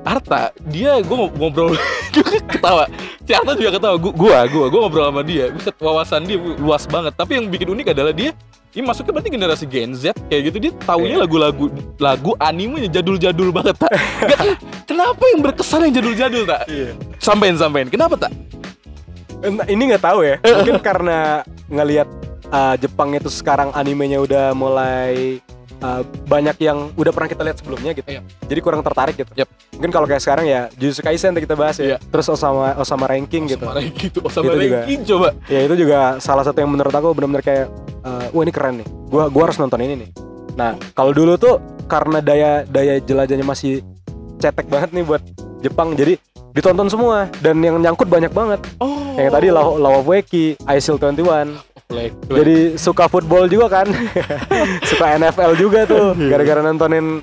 Arta dia gue ngobrol juga ketawa si Arta juga ketawa gue gue gue ngobrol sama dia bisa wawasan dia luas banget tapi yang bikin unik adalah dia ini masuknya berarti generasi Gen Z kayak gitu dia taunya Iya. lagu-lagu lagu animenya jadul-jadul banget tak Gak- kenapa yang berkesan yang jadul-jadul tak Iya. sampein sampein kenapa tak ini nggak tahu ya. Mungkin karena ngelihat uh, Jepang itu sekarang animenya udah mulai uh, banyak yang udah pernah kita lihat sebelumnya gitu. Iya. Jadi kurang tertarik gitu. Yap. Mungkin kalau kayak sekarang ya Jujutsu Kaisen yang kita bahas ya. Iya. Terus Osama Osama Ranking gitu. sama gitu sama Itu juga. ranking coba Ya itu juga salah satu yang menurut aku benar-benar kayak uh, wah ini keren nih. Gua gua harus nonton ini nih. Nah, kalau dulu tuh karena daya daya jelajahnya masih cetek banget nih buat Jepang jadi ditonton semua dan yang nyangkut banyak banget. oh Kayak tadi Law, Law of Weki, ISIL 21. Like, Jadi suka football juga kan Suka NFL juga tuh Gara-gara nontonin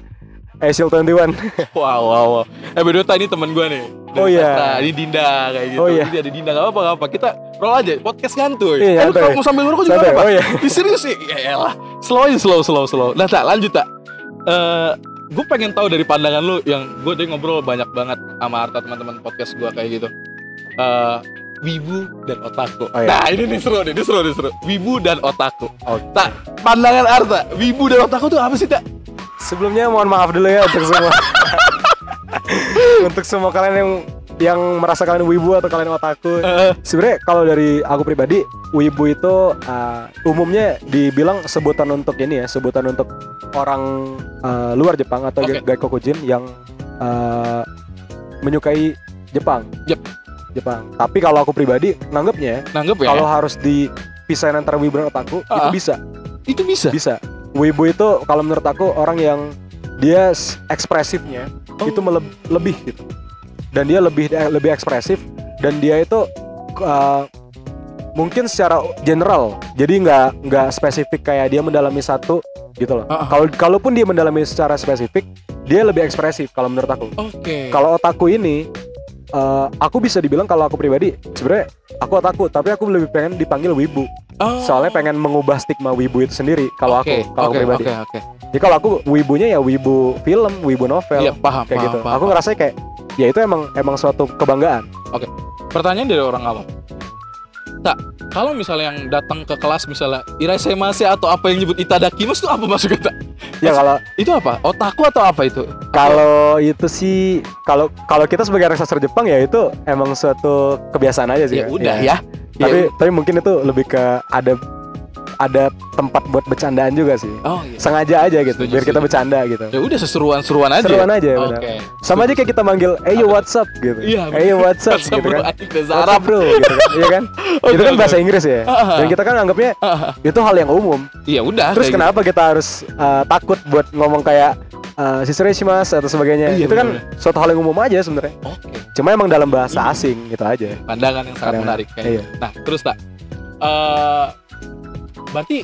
ISIL 21 Wow, wow, wow. Eh, Ta, ini temen gue nih. Dari Oh, iya. Sastra. Ini Dinda kayak gitu. Oh, iya. Ini ada Dinda gak apa-apa, apa. Kita roll aja, podcast ngantuy. Iya, eh, lu kalau mau sambil ngerokok juga apa. oh iya. Ih, serius sih. Ya elah. Slow aja, slow, slow, slow. Nah, Tak, lanjut, Tak. Eh, gue pengen tahu dari pandangan lu yang gue tadi ngobrol banyak banget sama Arta teman-teman podcast gue kayak gitu. Eh, wibu dan otaku. Oh, iya. Nah, ini nih seru nih, ini seru nih seru. Wibu dan otaku. Oke. Tak, pandangan Arta, wibu dan otaku tuh apa sih, Tak? Sebelumnya mohon maaf dulu ya untuk semua Untuk semua kalian yang yang merasa kalian wibu atau kalian otaku Eh, Sebenarnya kalau dari aku pribadi Wibu itu uh, umumnya dibilang sebutan untuk ini ya Sebutan untuk orang uh, luar Jepang atau Oke. gaikokujin yang uh, menyukai Jepang Yep. Jepang Tapi kalau aku pribadi nanggepnya nanggep ya? kalau harus dipisahin antara wibu dan otaku itu Ah. bisa itu bisa. bisa wibu itu kalau menurut aku orang yang dia ekspresifnya Oh. itu meleb- lebih gitu dan dia lebih eh, lebih ekspresif dan dia itu uh, mungkin secara general jadi nggak nggak spesifik kayak dia mendalami satu gitu loh Ah. kalau kalaupun dia mendalami secara spesifik dia lebih ekspresif kalau menurut aku Oke. kalau otaku ini uh, aku bisa dibilang kalau aku pribadi sebenarnya aku otaku tapi aku lebih pengen dipanggil wibu Oh. soalnya pengen mengubah stigma wibu itu sendiri kalau Oke, aku kalau oke, aku pribadi Oke, oke. jadi kalau aku wibunya ya wibu film wibu novel Iya, paham, kayak paham, gitu paham, aku paham. ngerasa kayak ya itu emang emang suatu kebanggaan Pertanyaan dari orang awam. Tak, kalau misalnya yang datang ke kelas misalnya irasemase atau apa yang nyebut itadakimasu itu apa maksudnya tak? Ya kalau Itu apa? Otaku atau apa itu? kalau itu sih kalau kalau kita sebagai sastra Jepang ya itu emang suatu kebiasaan aja sih Ya udah ya. tapi Ya, tapi mungkin itu lebih ke ada ada tempat buat bercandaan juga sih Oh iya. sengaja aja gitu Setuju, biar kita bercanda gitu Ya udah seseruan-seruan aja. seruan aja Oke. benar sama aja kayak kita manggil hey yo what's up gitu Iya, hey yo what's up gitu kan What's up bro gitu kan iya kan Oke, itu kan oke. bahasa Inggris ya Ah, dan kita kan anggapnya ah. itu hal yang umum Iya udah. terus kayak gitu. kenapa kita harus uh, takut buat ngomong kayak uh, shimas atau sebagainya Iya, itu kan bener. suatu hal yang umum aja sebenarnya Oke. cuma emang dalam bahasa Iya. asing gitu aja Pandangan yang sangat Pandangan. menarik kayak. Iya. gitu. Nah, terus tak. Eh berarti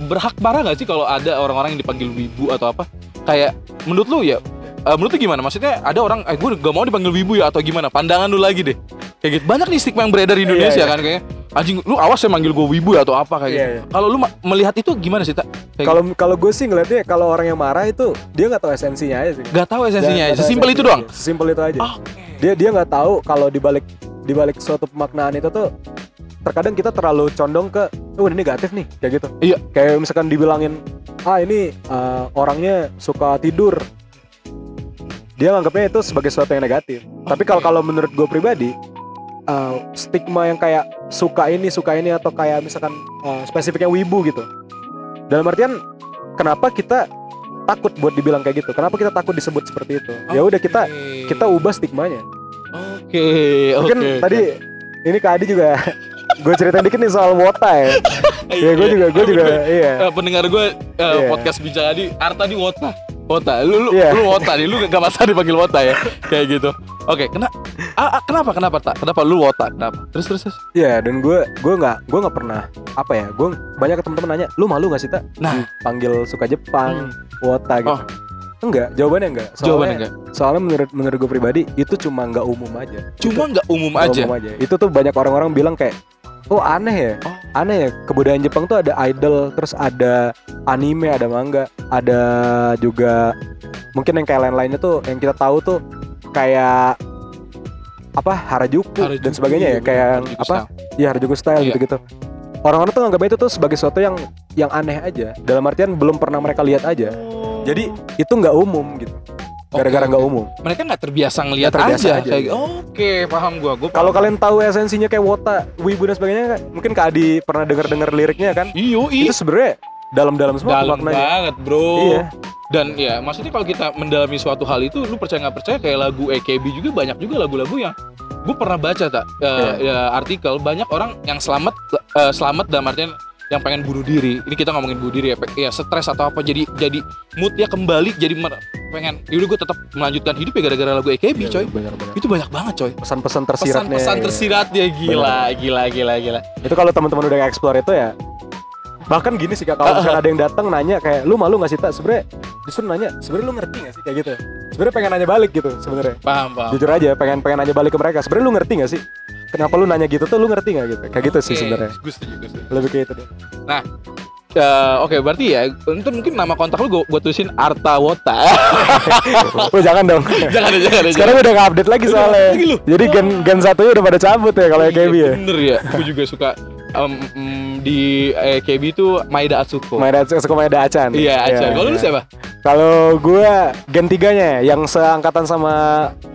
berhak marah nggak sih kalau ada orang-orang yang dipanggil wibu atau apa? Kayak menurut lu ya eh, menurut lu gimana? Maksudnya ada orang, eh gue gak mau dipanggil wibu ya atau gimana? Pandangan lu lagi deh. Kayak gitu. Banyak nih stigma yang beredar di Iya, Indonesia iya. kan kayak anjing lu awas ya manggil gue wibu ya atau apa kayak Iya, gitu. iya. Kalau lu melihat itu gimana sih tak? Kalau kalau gue sih ngeliatnya kalau orang yang marah itu dia nggak tahu esensinya aja sih gitu. Gak tahu esensinya, Nggak- nggak tahu sesimpel itu doang. sesimpel itu aja Oke. dia dia nggak tahu kalau dibalik dibalik suatu pemaknaan itu tuh terkadang kita terlalu condong ke oh ini negatif nih kayak gitu. Iya. kayak misalkan dibilangin ah ini uh, orangnya suka tidur. Dia nganggapnya itu sebagai sesuatu yang negatif. Tapi kalau kalau menurut gue pribadi uh, stigma yang kayak suka ini suka ini atau kayak misalkan uh, spesifiknya wibu gitu. Dalam artian kenapa kita takut buat dibilang kayak gitu? Kenapa kita takut disebut seperti itu? Ya udah kita kita ubah stigmanya. Oke, oke. mungkin oke. tadi ini Kak Adi juga gue ceritain dikit nih soal Wota ya. Iya, gue juga, gue juga, iya. Eh, pendengar gue eh, Iya. podcast bicara di Arta di Wota. Wota, lu lu, Iya. lu Wota nih, lu gak masalah dipanggil Wota ya, kayak gitu. Oke, kena, ah, ah, kenapa kenapa tak? Kenapa lu Wota? Kenapa? Terus terus terus. Iya, dan gue, gue nggak, gue nggak pernah apa ya, gue banyak teman-teman nanya, lu malu gak sih tak? Nah. panggil suka Jepang, Wota gitu. Oh. Enggak, jawabannya enggak. Soalnya, Jawabannya enggak. Soalnya menurut menurut gue pribadi itu cuma nggak umum aja. Cuma nggak umum aja. Umum aja. Itu tuh banyak orang-orang bilang kayak, oh aneh ya, Oh. aneh ya. Kebudayaan Jepang tuh ada idol, terus ada anime, ada manga, ada juga mungkin yang kayak lain-lainnya tuh yang kita tahu tuh kayak apa Harajuku, dan Harajuku, sebagainya ya, iya, kayak bener, Harajuku apa? style. Iya Harajuku style Iya. gitu-gitu. Orang-orang tuh nganggap itu tuh sebagai sesuatu yang yang aneh aja. Dalam artian belum pernah mereka lihat aja. Jadi itu nggak umum gitu. Gara-gara nggak oke. umum. mereka nggak terbiasa ngelihat aja, aja, kayak iya. oke paham gua gua Kalau kalian tahu esensinya kayak Wota, Wibu dan sebagainya kan, mungkin Kak Adi pernah dengar-dengar liriknya kan? iyo Itu sebenarnya dalam-dalam semua dalam maknanya. banget bro Iya. dan ya maksudnya kalau kita mendalami suatu hal itu lu percaya nggak percaya kayak lagu AKB juga banyak juga lagu-lagu yang gue pernah baca tak eh, ya, artikel banyak orang yang selamat eh, selamat dalam artian yang pengen bunuh diri. Ini kita ngomongin bunuh diri ya, ya stres atau apa jadi jadi moodnya kembali jadi mer- pengen yaudah gue tetap melanjutkan hidup ya gara-gara lagu AKB Iya, coy. benar-benar. itu banyak banget coy. Pesan-pesan tersiratnya. pesan-pesan tersirat ya gila gila gila gila. Itu kalau teman-teman udah explore itu ya bahkan gini sih kak kalau misalkan ada yang datang nanya kayak lu malu nggak sih tak sebenarnya justru nanya sebenarnya lu ngerti nggak sih? Kayak gitu. Sebenarnya pengen nanya balik gitu sebenarnya. Paham paham. Jujur aja pengen pengen nanya balik ke mereka sebenarnya lu ngerti nggak sih kenapa lu nanya gitu tuh lu ngerti nggak gitu? Kayak gitu sih Oke, sebenarnya. gue setuju gue setuju. Lebih kayak itu deh. Eh, Oke, berarti ya, untuk mungkin nama kontak lu gue gua tulisin Arta Wota. oh jangan dong. Jangan jangan sekarang udah nggak update lagi Udah soalnya. lagi jadi gen gen satunya udah pada cabut ya kalau Iya, AKB ya. Bener ya, gue juga suka em, em, di AKB itu Maida Atsuko. Maeda suka Maeda Acan Iya, aja. Kalau lu iya. siapa? Kalau gue gen tiganya yang seangkatan sama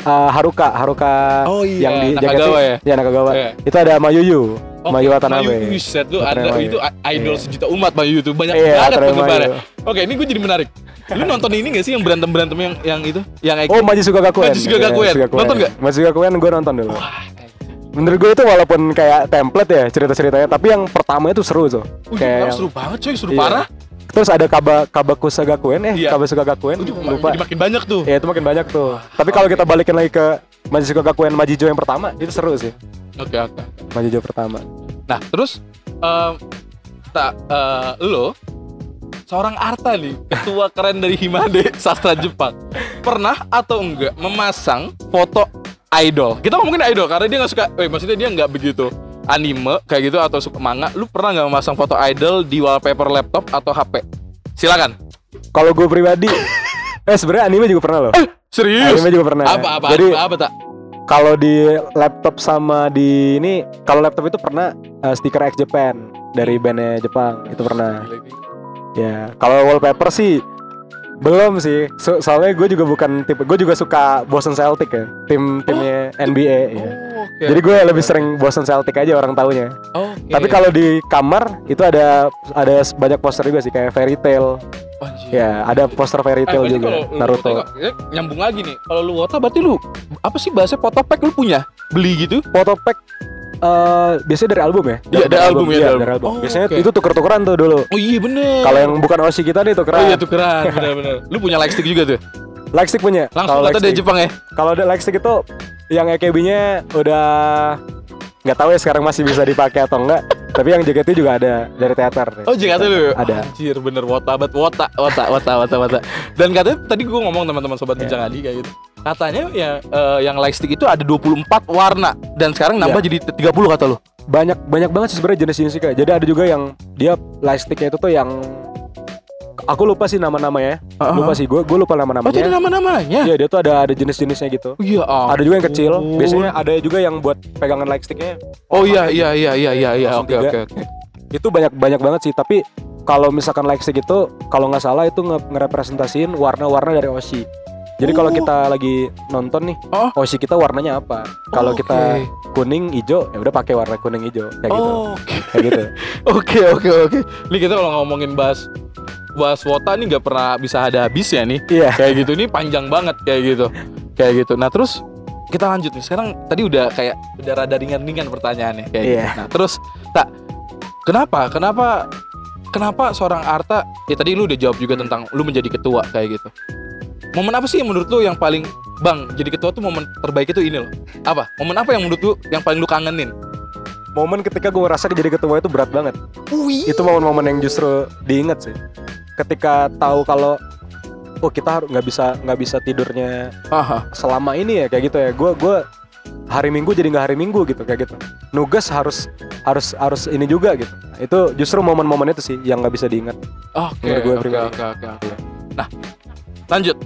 uh, Haruka, Haruka Oh iya, yang di Nakagawa ya? Ya Nakagawa. Iya. Itu ada Mayuyu, Mayu Watanabe. Mayu, lu Watanabe ada Mayu. itu idol Iya. sejuta umat Mayu itu banyak Iya, banget penggemarnya. Oke, ini gue jadi menarik. Lu nonton ini gak sih yang berantem berantem yang yang itu, yang AKB? Oh, Majisuga Gakuen. Majisuga Iya, Gakuen. Nonton nggak? Majisuga Gakuen gue nonton dulu. Menurut gue itu walaupun kayak template ya cerita-ceritanya, tapi yang pertama itu seru tuh. Wih, kayak kenapa yang- seru banget coy, seru Iya. parah. Terus ada Kaba Kabakusa Gakuen eh Iya. Kabakusa Gakuen lupa. jadi makin banyak tuh. Ya itu makin banyak tuh. Tapi kalau kita balikin lagi ke Majisuga Gakuen Majijo yang pertama itu seru sih. Oke, oke. Majijo pertama. Nah, terus em, tak eh, lo seorang Arta nih, ketua keren dari Himade sastra Jepang, pernah atau enggak memasang foto idol? Kita ngomongin idol karena dia nggak suka, eh maksudnya dia nggak begitu anime kayak gitu atau suka manga. Lu pernah nggak memasang foto idol di wallpaper laptop atau HP? Silakan. Kalau gue pribadi, eh sebenarnya anime juga pernah loh. Serius? Anime juga pernah. Apa apa Jadi apa, apa tak? kalau di laptop sama di ini, kalau laptop itu pernah eh, stiker X Japan dari bandnya Jepang itu pernah. Ya, kalau wallpaper sih belum sih. So- soalnya gue juga bukan tipe, gue juga suka Boston Celtic ya, tim timnya NBA. ya. Oh, oke. Jadi gue lebih sering Boston Celtic aja orang taunya. Oke. Tapi kalau di kamar itu ada ada banyak poster juga sih kayak Fairy Tail. Anjir. Ya, ada poster Fairy Eh, Tail berarti juga. lu Naruto. tengok, ya, nyambung lagi nih. Kalau lu wota berarti lu apa sih bahasa foto pack lu punya? Beli gitu? Foto eh biasanya dari album ya? Iya, dari album, ya, iya, dari album. Oh, biasanya oke. itu tuker-tukeran tuh dulu. Oh iya bener. Kalau yang bukan Oshi kita nih Oh tukeran. iya tuh keren, bener-bener. Lu punya lightstick juga tuh? Lightstick punya. Langsung Kalau kata dari Jepang ya? Kalau ada lightstick itu yang EKB-nya udah nggak tahu ya sekarang masih bisa dipakai atau enggak. Tapi yang jaketnya juga ada dari teater. Oh JKT lu? Ada. Anjir bener wota banget, wota, wota, wota, wota, wota. Dan katanya tadi gue ngomong teman-teman sobat Iya. bincang Adi kayak gitu. Katanya ya eh, yang lightstick itu ada 24 warna dan sekarang nambah Iya. jadi 30 kata lu. banyak banyak banget sih sebenarnya jenis-jenisnya kayak. Jadi ada juga yang dia lightsticknya itu tuh yang aku lupa sih nama-namanya. Uh-huh. Lupa sih gue gue lupa Oh jadi nama-namanya. nama-namanya? Iya dia tuh ada ada jenis-jenisnya gitu. Iya. Ada juga yang kecil. Biasanya ada juga yang buat pegangan lightsticknya. Oh iya iya iya iya iya iya Langsung oke oke oke. Itu banyak banyak banget sih. Tapi kalau misalkan lightstick itu kalau nggak salah itu nge- ngerepresentasiin warna-warna dari Oshi. Jadi kalau Oh. kita lagi nonton nih, Oh. Oshi kita warnanya apa? Kalau Oke. kita kuning, hijau, ya udah pakai warna kuning hijau kayak gitu. Oh, Oke Kayak gitu. oke oke oke. Ini kita kalau ngomongin bahas bahas wota nih nggak pernah bisa ada habis ya nih. Iya. Kayak gitu ini panjang banget kayak gitu. Kayak gitu. Nah terus kita lanjut nih. Sekarang tadi udah kayak udah rada ringan-ringan pertanyaannya kayak gitu. Iya. Nah, terus tak kenapa? Kenapa kenapa seorang Arta ya tadi lu udah jawab juga tentang lu menjadi ketua kayak gitu. Momen apa sih yang menurut lu yang paling Bang, jadi ketua tuh momen terbaik itu ini loh. Apa? Momen apa yang menurut lu yang paling lu kangenin? Momen ketika gue ngerasa jadi ketua itu berat banget. Wih. Itu momen-momen yang justru diingat sih. Ketika tahu kalau oh kita harus nggak bisa nggak bisa tidurnya Aha. selama ini ya kayak gitu ya. Gue gua hari Minggu jadi nggak hari Minggu gitu kayak gitu. Nugas harus harus harus ini juga gitu. Itu justru momen-momen itu sih yang nggak bisa diingat. Oke, gue oke, oke, oke, oke. Nah, lanjut.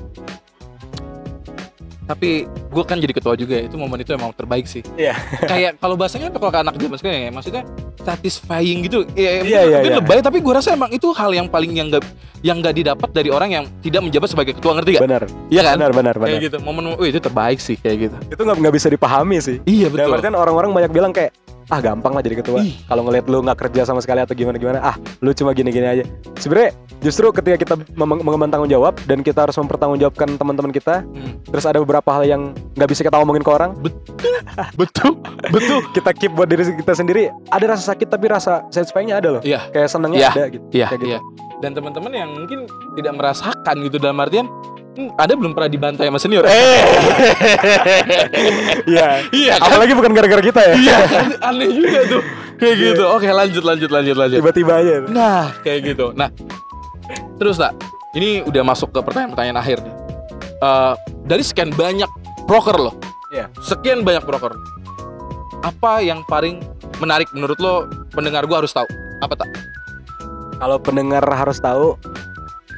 Tapi gue kan jadi ketua juga ya. Itu momen itu emang terbaik sih. Iya. Kayak kalau bahasanya apa kalau ke anak zaman sekarang ya, maksudnya satisfying gitu. Ya, Iya, iya, mungkin iya. lebay tapi gue rasa emang itu hal yang paling yang gak yang gak didapat dari orang yang tidak menjabat sebagai ketua ngerti gak? Benar. Iya kan? Benar benar benar. Kayak gitu. Momen, wih itu terbaik sih kayak gitu. Itu nggak nggak bisa dipahami sih. Iya betul. artian orang-orang banyak bilang kayak ah gampang lah jadi ketua. Kalau ngeliat lu nggak kerja sama sekali atau gimana gimana, ah lu cuma gini-gini aja. Sebenarnya justru ketika kita mengemban tanggung jawab dan kita harus mempertanggungjawabkan teman-teman kita, Hmm. terus ada beberapa hal yang nggak bisa kita ngomongin ke orang, Betul, betul. kita keep buat diri kita sendiri. Ada rasa sakit tapi rasa satisfying-nya ada loh. Iya. Kayak senengnya Iya. ada gitu. Iya, Kayak gitu. iya. Dan teman-teman yang mungkin tidak merasakan gitu dalam artian hmm, ada belum pernah dibantai sama senior. Eh. Iya. iya kan? Apalagi bukan gara-gara kita ya. Iya, aneh juga tuh. Kayak gitu. Oke, lanjut lanjut lanjut lanjut. Tiba-tiba aja. Nah, kayak gitu. Nah, terus tak, ini udah masuk ke pertanyaan-pertanyaan akhir nih. Eh, dari sekian banyak broker loh, Iya. sekian banyak broker, apa yang paling menarik menurut lo pendengar gua harus tahu? Apa tak? Kalau pendengar harus tahu,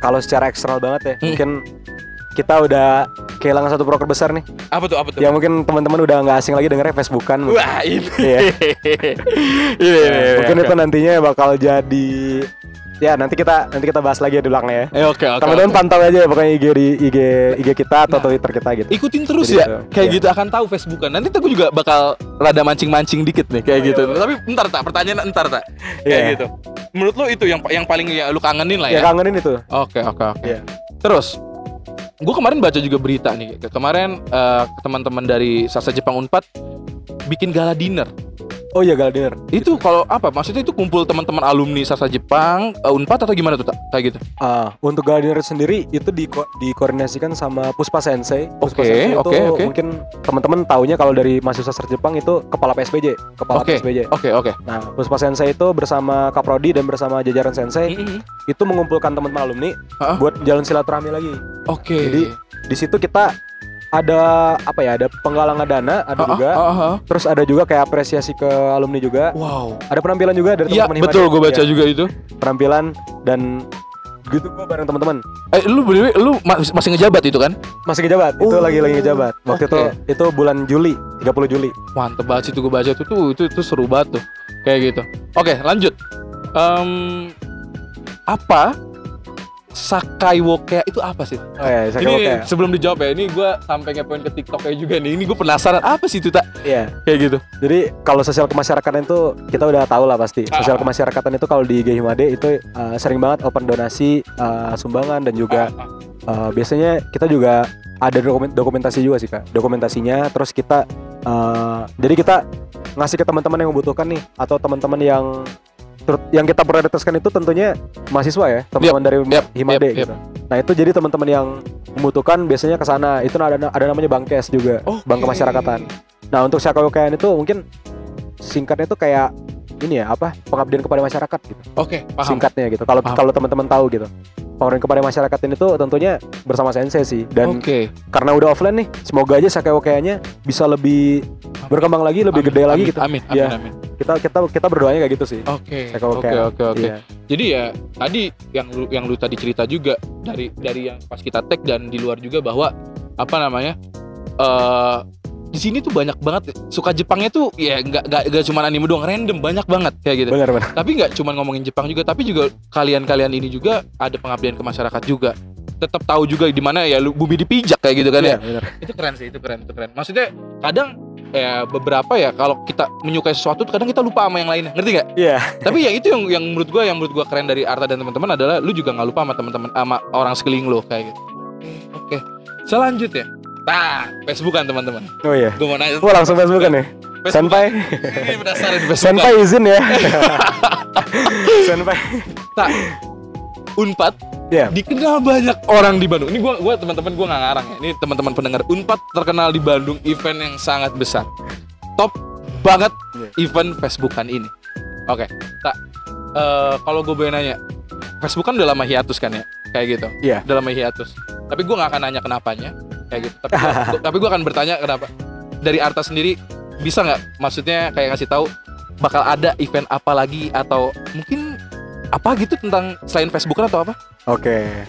kalau secara eksternal banget ya, Hmm. mungkin kita udah kehilangan satu broker besar nih. Apa tuh? Apa tuh? Ya mungkin teman-teman udah nggak asing lagi dengernya Facebookan. Wah ini, Iya. ini, ini, mungkin oke. itu nantinya bakal jadi ya nanti kita nanti kita bahas lagi ya di belakangnya ya. Eh, oke oke. Teman-teman pantau aja ya pokoknya IG di IG IG kita atau Nah. Twitter kita gitu. ikutin terus Jadi ya gitu. kayak Iya. gitu akan tahu Facebookan nanti gue juga bakal rada mancing-mancing dikit nih kayak gitu tapi ntar tak pertanyaan entar tak kayak Iya. gitu menurut lo itu yang yang paling ya lu kangenin lah Ya ya kangenin itu. oke oke oke Iya. terus gue kemarin baca juga berita nih kemarin eh, teman-teman dari Sasa Jepang Unpad bikin gala dinner Oh iya gala dinner. itu kalau apa maksudnya itu kumpul teman-teman alumni Sasa Jepang eh, Unpad atau gimana tuh tak kayak gitu Ah, untuk gala dinner sendiri itu di dikoordinasikan sama Puspa Sensei. Puspa Oke, Sensei itu oke, oke. mungkin teman-teman taunya kalau dari mahasiswa sastra Jepang itu kepala PSBJ, kepala Oke. PSBJ. oke oke Nah, Puspa Sensei itu bersama Kaprodi dan bersama jajaran Sensei Mm-mm. itu mengumpulkan teman-teman alumni Ah. buat jalan silaturahmi lagi. oke Jadi, Di situ kita ada apa ya? Ada penggalangan dana, ada Ah, juga. ah, ah. Terus ada juga kayak apresiasi ke alumni juga. wow Ada penampilan juga dari Iya teman-teman betul Himade. gue baca Iya, juga itu penampilan dan gitu gue bareng teman-teman Eh lu berdua lu ma- masih ngejabat itu kan? masih ngejabat itu Oh, lagi lagi ngejabat waktu oke. itu itu bulan Juli 30 Juli Mantep banget sih itu gue baca tuh, tuh itu itu seru banget tuh kayak gitu. Oke lanjut. Em, apa Sakai Woke itu apa sih? oh ya saya ini sebelum dijawab ya, ini gue sampai ngepoin ke TikToknya juga nih. Ini gue penasaran apa sih itu tak iya kayak gitu? jadi kalau sosial kemasyarakatan itu kita udah tahu lah pasti sosial Ah. kemasyarakatan itu kalau di IG Himade itu uh, sering banget open donasi uh, sumbangan dan juga Uh, biasanya kita juga ada dokumen dokumentasi juga sih kak dokumentasinya terus kita uh, jadi kita ngasih ke teman-teman yang membutuhkan nih atau teman-teman yang yang kita prioritaskan itu tentunya mahasiswa ya teman-teman dari yep, Himade yep, yep. gitu nah itu jadi teman-teman yang membutuhkan biasanya ke sana itu ada ada namanya Bangkes juga Oke. bank kemasyarakatan nah untuk Syakawokayan itu mungkin singkatnya itu kayak ini ya apa pengabdian kepada masyarakat gitu Oke, paham. singkatnya gitu. Kalau kalau teman-teman tahu gitu. Pengabdian kepada masyarakat ini tuh tentunya bersama sensei sih dan Oke. karena udah offline nih, semoga aja sakeo-kayanya bisa lebih berkembang lagi, lebih Amin, gede lagi amin, gitu. Amin, amin, Iya. amin. Kita kita kita berdoanya kayak gitu sih. Oke, oke, oke, oke. Iya. Jadi ya tadi yang lu yang lu tadi cerita juga dari dari yang pas kita tag dan di luar juga bahwa apa namanya eh di sini tuh banyak banget suka Jepangnya tuh ya nggak nggak nggak cuma anime doang random banyak banget kayak gitu. Benar benar. Tapi nggak cuma ngomongin Jepang juga tapi juga kalian-kalian ini juga ada pengabdian ke masyarakat juga. Tetap tahu juga di mana ya lu bumi dipijak kayak gitu kan ya. Benar. Itu keren sih, itu keren, itu keren. Maksudnya kadang ya beberapa ya kalau kita menyukai sesuatu kadang kita lupa sama yang lainnya. Ngerti nggak? Iya. Tapi yang itu yang yang menurut gua yang menurut gua keren dari Arta dan teman-teman adalah lu juga nggak lupa sama teman-teman sama orang sekeliling lo kayak gitu. Oke. Selanjutnya, Nah, Facebookan teman-teman. Oh iya. Gue mau nanya. Wah langsung Facebook kan ya? Facebook. Senpai. Ini penasaran Facebookan. Senpai izin ya. Senpai. Tak. Unpad Ya. dikenal banyak orang di Bandung. Ini gua gua teman-teman gua nggak ngarang ya. Ini teman-teman pendengar. Unpad terkenal di Bandung event yang sangat besar. Top banget Iya. event Facebookan ini. Oke, tak. eh, kalau gue boleh nanya, Facebook kan udah lama hiatus kan ya, kayak gitu. Iya. Udah lama hiatus. Tapi gue nggak akan nanya kenapanya, kayak gitu. Tapi gua, tapi gue akan bertanya kenapa. Dari Arta sendiri bisa nggak? Maksudnya kayak ngasih tahu bakal ada event apa lagi atau mungkin apa gitu tentang selain Facebookan atau apa? Oke.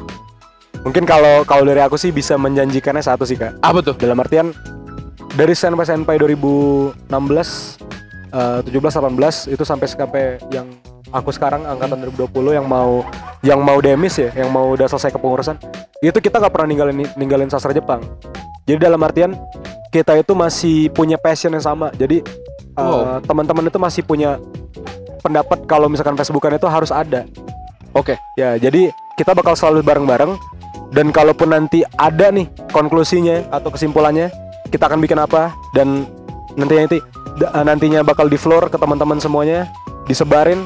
Mungkin kalau kalau dari aku sih bisa menjanjikannya satu sih kak. Apa tuh? Dalam artian dari Senpai Senpai 2016, eh, 17, 18 itu sampai sampai yang aku sekarang angkatan 2020 yang mau yang mau demis ya, yang mau udah selesai kepengurusan, itu kita nggak pernah ninggalin ninggalin sastra Jepang. Jadi dalam artian kita itu masih punya passion yang sama. Jadi eh, Wow. teman-teman itu masih punya pendapat kalau misalkan Facebookan itu harus ada. Oke. Ya, jadi kita bakal selalu bareng-bareng dan kalaupun nanti ada nih konklusinya atau kesimpulannya, kita akan bikin apa dan nantinya nanti nantinya bakal di floor ke teman-teman semuanya, disebarin.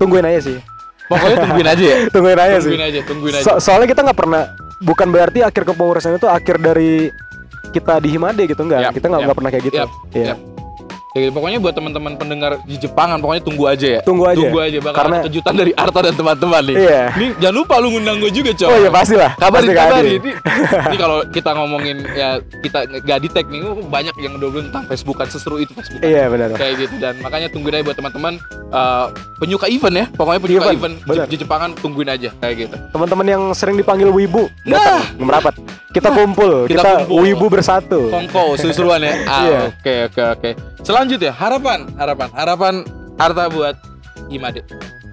Tungguin aja sih. Pokoknya tungguin aja ya. Tungguin aja sih. tungguin aja, tungguin aja. So- soalnya kita nggak pernah bukan berarti akhir kepengurusan itu akhir dari kita di Himade gitu enggak. Yap, kita nggak nggak pernah kayak gitu. yap, Iya. yap. Ya, pokoknya buat teman-teman pendengar di Jepangan pokoknya tunggu aja ya. Tunggu aja. Tunggu aja bakal Karena- ada kejutan dari Arta dan teman-teman nih. Iya. Ini jangan lupa lu ngundang gue juga, coy. Oh iya pastilah. Kabarin, Pasti kabarin. Ini, ini kalau kita ngomongin ya kita gak di tag nih, oh, banyak yang udah bilang tentang Facebookan seseru itu Facebookan. Iya benar. Kayak gitu dan makanya tungguin aja buat teman-teman eh, penyuka event ya. Pokoknya penyuka Event, event, benar. di, Jepangan tungguin aja kayak gitu. Teman-teman yang sering dipanggil wibu datang merapat. Kita kumpul, kita kita, kumpul. wibu bersatu. Kongko seru-seruan ya. Ah, Iya. Oke oke oke. Selanjutnya harapan harapan harapan Arta buat Imade.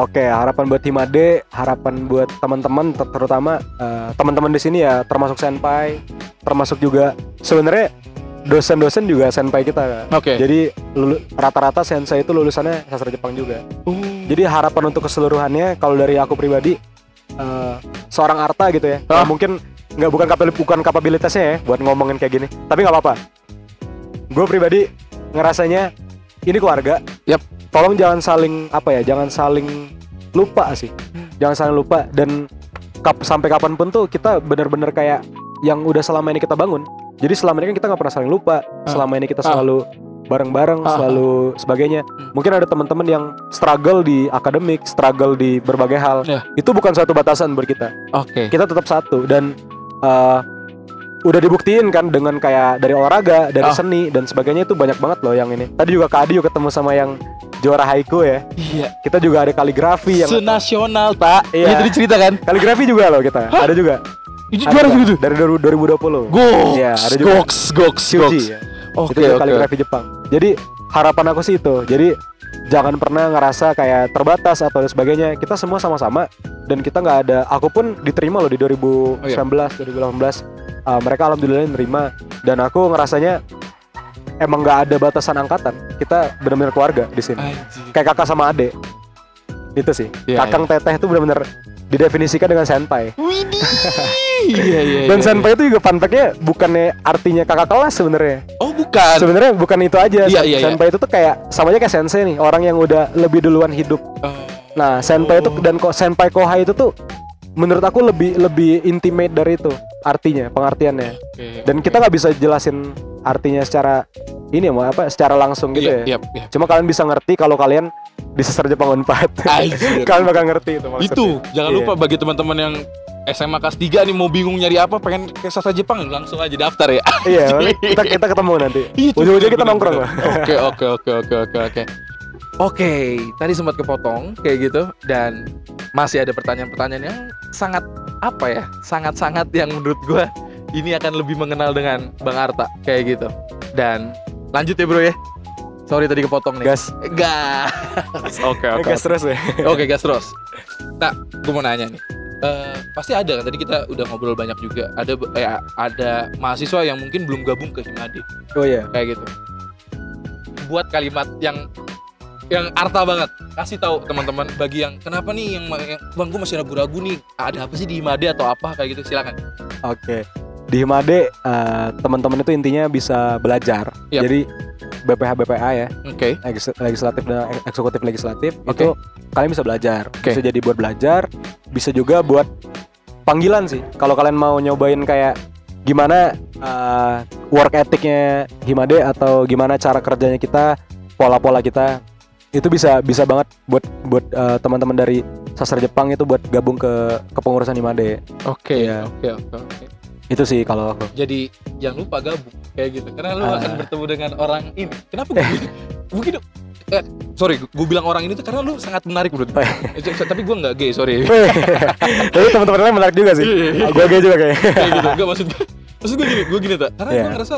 Oke, harapan buat Himade, harapan buat teman-teman ter- terutama eh, teman-teman di sini ya termasuk senpai, termasuk juga sebenarnya dosen-dosen juga senpai kita. Oke. Jadi lulu- rata-rata sensei itu lulusannya sastra Jepang juga. Jadi harapan untuk keseluruhannya kalau dari aku pribadi eh, seorang Arta gitu ya. Ah. Mungkin nggak bukan bukan kapabilitasnya ya buat ngomongin kayak gini. Tapi nggak apa-apa. Gue pribadi ngerasanya ini keluarga. Yap. Tolong jangan saling apa ya, jangan saling lupa sih. Jangan saling lupa dan kap, sampai kapan pun tuh kita bener-bener kayak yang udah selama ini kita bangun. Jadi selama ini kan kita nggak pernah saling lupa. Selama ini kita Ah. selalu bareng-bareng, Ah. selalu sebagainya. Hmm. Mungkin ada teman-teman yang struggle di akademik, struggle di berbagai hal. Ya. Itu bukan suatu batasan buat kita. Oke. Kita tetap satu dan eh, udah dibuktiin kan dengan kayak dari olahraga, dari Ah. seni dan sebagainya itu banyak banget loh yang ini. Tadi juga Kak Adi juga ketemu sama yang juara haiku ya. Iya. Kita juga ada kaligrafi yang Senasional tak? Iya. Iya. tadi cerita kan? kaligrafi juga loh kita. Ada juga. Itu juara juga. gitu. Dari 2020. Goks. Iya, ada juga. Goks, goks, Shuji goks. ya. Oke, itu juga oke. kaligrafi Jepang. Jadi harapan aku sih itu. Jadi jangan pernah ngerasa kayak terbatas atau sebagainya. Kita semua sama-sama dan kita nggak ada. Aku pun diterima loh di 2019, 2018. Uh, mereka alhamdulillah nerima dan aku ngerasanya emang nggak ada batasan angkatan. Kita benar-benar keluarga di sini. Anjir. Kayak kakak sama adik. Itu sih. Iya, Kakang teteh itu benar-benar didefinisikan dengan senpai. Widih. Iya, iya, Dan iya, senpai itu juga fun fact-nya bukannya artinya kakak kelas sebenarnya. iya. Oh, bukan. Sebenarnya bukan itu aja. Iya, iya, iya. senpai itu tuh kayak samanya kayak sensei nih, orang yang udah lebih duluan hidup. Oh. Nah, senpai itu Oh. dan kok senpai kohai itu tuh menurut aku lebih lebih intimate dari itu artinya, pengertiannya. Oke, Dan oke. kita nggak bisa jelasin artinya secara ini ya, mau apa? Secara langsung gitu Iya, ya. iya, iya. Cuma kalian bisa ngerti kalau kalian di sastra Jepang Unpad. Anjir. kalian bakal ngerti itu maksudnya. Itu, jangan Iya. lupa bagi teman-teman yang SMA kelas 3 nih mau bingung nyari apa, pengen ke sastra Jepang langsung aja daftar ya. Iya, kita kita ketemu nanti. Ujung-ujungnya kita nongkrong lah. Oke oke oke oke oke oke. Oke, tadi sempat kepotong kayak gitu dan masih ada pertanyaan-pertanyaan yang sangat apa ya? Sangat-sangat yang menurut gua ini akan lebih mengenal dengan Bang Arta kayak gitu. Dan lanjut ya, Bro ya. Sorry tadi kepotong nih. Gas. Gas. Oke oke. Gas terus ya. Oke gas terus. Nah, gue mau nanya nih. Eh, pasti ada kan tadi kita udah ngobrol banyak juga. Ada eh, ada mahasiswa yang mungkin belum gabung ke Himade Oh iya. kayak gitu. Buat kalimat yang yang arta banget. Kasih tahu teman-teman bagi yang kenapa nih yang, yang bang gue masih ragu-ragu nih. Ada apa sih di Himade atau apa kayak gitu silakan. Oke. di Himade eh, teman-teman itu intinya bisa belajar. Yap. Jadi BPH BPA ya, Oke. legis- legislatif dan eksekutif legislatif Oke. itu kalian bisa belajar. Oke. Bisa jadi buat belajar, bisa juga buat panggilan sih. Kalau kalian mau nyobain kayak gimana eh, work ethicnya Himade atau gimana cara kerjanya kita, pola-pola kita itu bisa bisa banget buat buat eh, teman-teman dari sastra Jepang itu buat gabung ke kepengurusan Himade. Oke. Iya. Oke. Oke. Oke. Itu sih kalau aku. Jadi jangan lupa gabung kayak gitu karena lu Ah. akan bertemu dengan orang ini. Kenapa gue mungkin eh, sorry gue bilang orang ini tuh karena lu sangat menarik menurut gue. Eh, tapi gue nggak gay sorry. Tapi teman-teman lain menarik juga sih. Iya, iya. Gue juga kayaknya. kayak gitu. Gak maksud gue. Maksud gue gini, gue gini tak. Karena Iya. gue ngerasa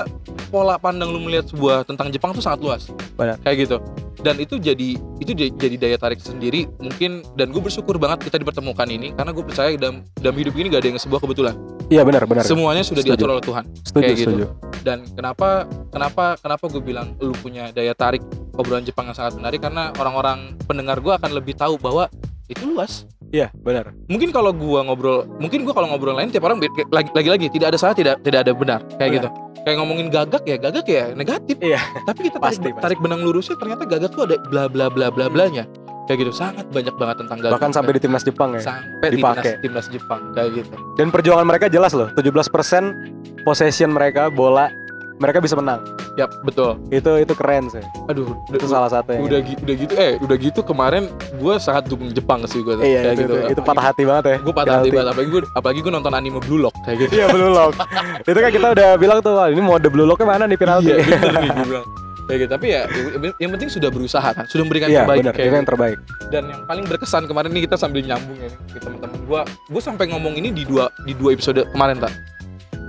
pola pandang lu melihat sebuah tentang Jepang tuh sangat luas. Benar. Kayak gitu. Dan itu jadi itu jadi, daya tarik sendiri mungkin dan gue bersyukur banget kita dipertemukan ini karena gue percaya dalam dalam hidup ini gak ada yang sebuah kebetulan. Iya benar benar. Semuanya sudah Setuju. diatur oleh Tuhan. Setuju kayak gitu. setuju. Dan kenapa kenapa kenapa gue bilang lu punya daya tarik obrolan Jepang yang sangat menarik karena orang-orang pendengar gue akan lebih tahu bahwa itu luas. Iya benar. Mungkin kalau gua ngobrol, mungkin gua kalau ngobrol lain tiap orang be- lagi lagi lagi tidak ada salah, tidak tidak ada benar kayak Benar. gitu. Kayak ngomongin gagak ya gagak ya negatif. Iya. Tapi kita tarik, Pasti, pasti. tarik benang lurusnya ternyata gagak tuh ada bla bla bla bla blanya. Kayak gitu sangat banyak banget tentang gagak. Bahkan sampai di timnas Jepang ya. sampai di timnas, timnas Jepang kayak gitu. Dan perjuangan mereka jelas loh. 17% possession mereka bola mereka bisa menang. Yap, betul. Itu itu keren sih. Aduh, Itu udah, salah satu yang udah, gi- udah gitu eh udah gitu kemarin gua sangat dukung Jepang sih gua tuh. Iya kayak itu, gitu. itu, itu patah hati banget ya. Gue patah hati banget apalagi gue apalagi gue nonton anime Blue Lock kayak gitu. Iya Blue Lock. itu kan kita udah bilang tuh "Wah, ini mode Blue Locknya mana nih penalti. Iya, bener nih gue bilang. Kayak gitu. Tapi ya yang- yang penting sudah berusaha kan, sudah memberikan Iya terbaik benar. kayak yang gitu. terbaik. Dan yang paling berkesan kemarin nih kita sambil nyambung ya ke teman-teman gua, gua sampai ngomong ini di dua di dua episode kemarin tak.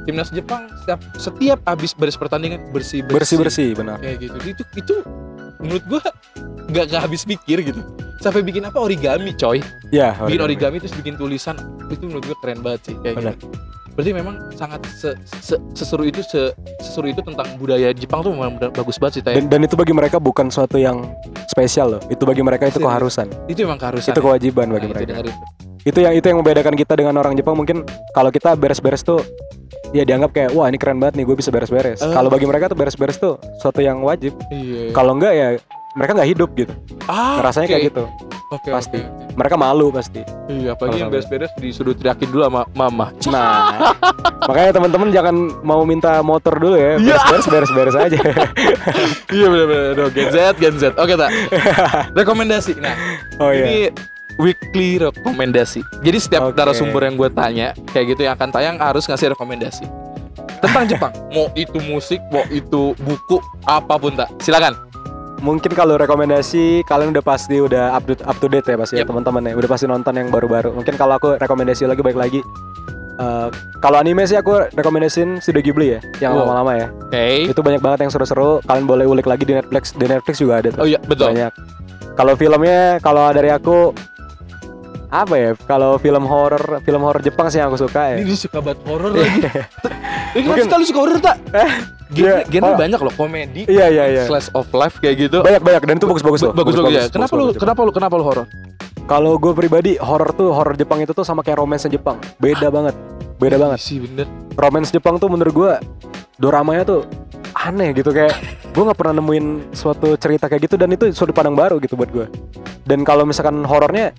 Timnas Jepang setiap setiap habis beres pertandingan bersih Bersih bersih benar. kayak gitu. Itu itu menurut gua nggak nggak habis pikir gitu. Sampai bikin apa origami coy. Iya. Bikin origami terus bikin tulisan itu menurut gua keren banget sih kayak Benar. gitu. Berarti memang sangat se- se- seseru itu se- seseru itu tentang budaya Jepang tuh memang bagus banget sih. Dan, dan itu bagi mereka bukan suatu yang spesial loh. Itu bagi mereka itu keharusan. itu emang keharusan. Itu ya. kewajiban Nah, bagi itu mereka. dengerin. Itu yang itu yang membedakan kita dengan orang Jepang mungkin kalau kita beres-beres tuh ya dianggap kayak wah ini keren banget nih gue bisa beres-beres. Eh. Kalau bagi mereka tuh beres-beres tuh suatu yang wajib. Iya. Kalau enggak ya mereka nggak hidup gitu. ah, Rasanya oke. kayak gitu. Oke, pasti. oke. Mereka malu pasti. Iya, apalagi yang beres-beres disuruh teriakin dulu sama mama. Nah, makanya teman-teman jangan mau minta motor dulu ya. Iya. Beres-beres beres-beres aja. iya benar-benar. Gen Z, Gen Z. Oke, tak. Rekomendasi. Nah, Oh iya. Weekly rekomendasi. Jadi setiap Oke. narasumber yang gue tanya kayak gitu yang akan tayang harus ngasih rekomendasi tentang Jepang. Mau itu musik, mau itu buku, apa pun tak. Silakan. Mungkin kalau rekomendasi kalian udah pasti udah up to, up to date ya pasti ya Yep. teman-teman ya. Udah pasti nonton yang baru-baru. Mungkin kalau aku rekomendasi lagi baik lagi. eh, kalau anime sih aku rekomendasiin Studio Ghibli ya, yang Wow. lama-lama ya. Oke. Itu banyak banget yang seru-seru. Kalian boleh ulik lagi di Netflix. Di Netflix juga ada tuh. Oh iya, betul. banyak. Kalau filmnya, kalau dari aku apa ya? Kalau film horor, film horor Jepang sih yang aku suka ya. Ini suka banget horor lagi. Ini Mungkin- kenapa lu suka horor tak? Genre, Iya. genre Oh. banyak loh, komedi, Iya iya iya. slice of life kayak gitu. Banyak banyak dan itu bagus-bagus loh. bagus bagus ya. Kenapa lu bagus-bagus. kenapa lu kenapa lu horor? Kalau gue pribadi horor tuh horor Jepang itu tuh sama kayak romance Jepang. Beda banget. Beda banget. Sih bener. Romance Jepang tuh menurut gue doramanya tuh aneh gitu kayak gue nggak pernah nemuin suatu cerita kayak gitu dan itu sudut pandang baru gitu buat gue. Dan kalau misalkan horornya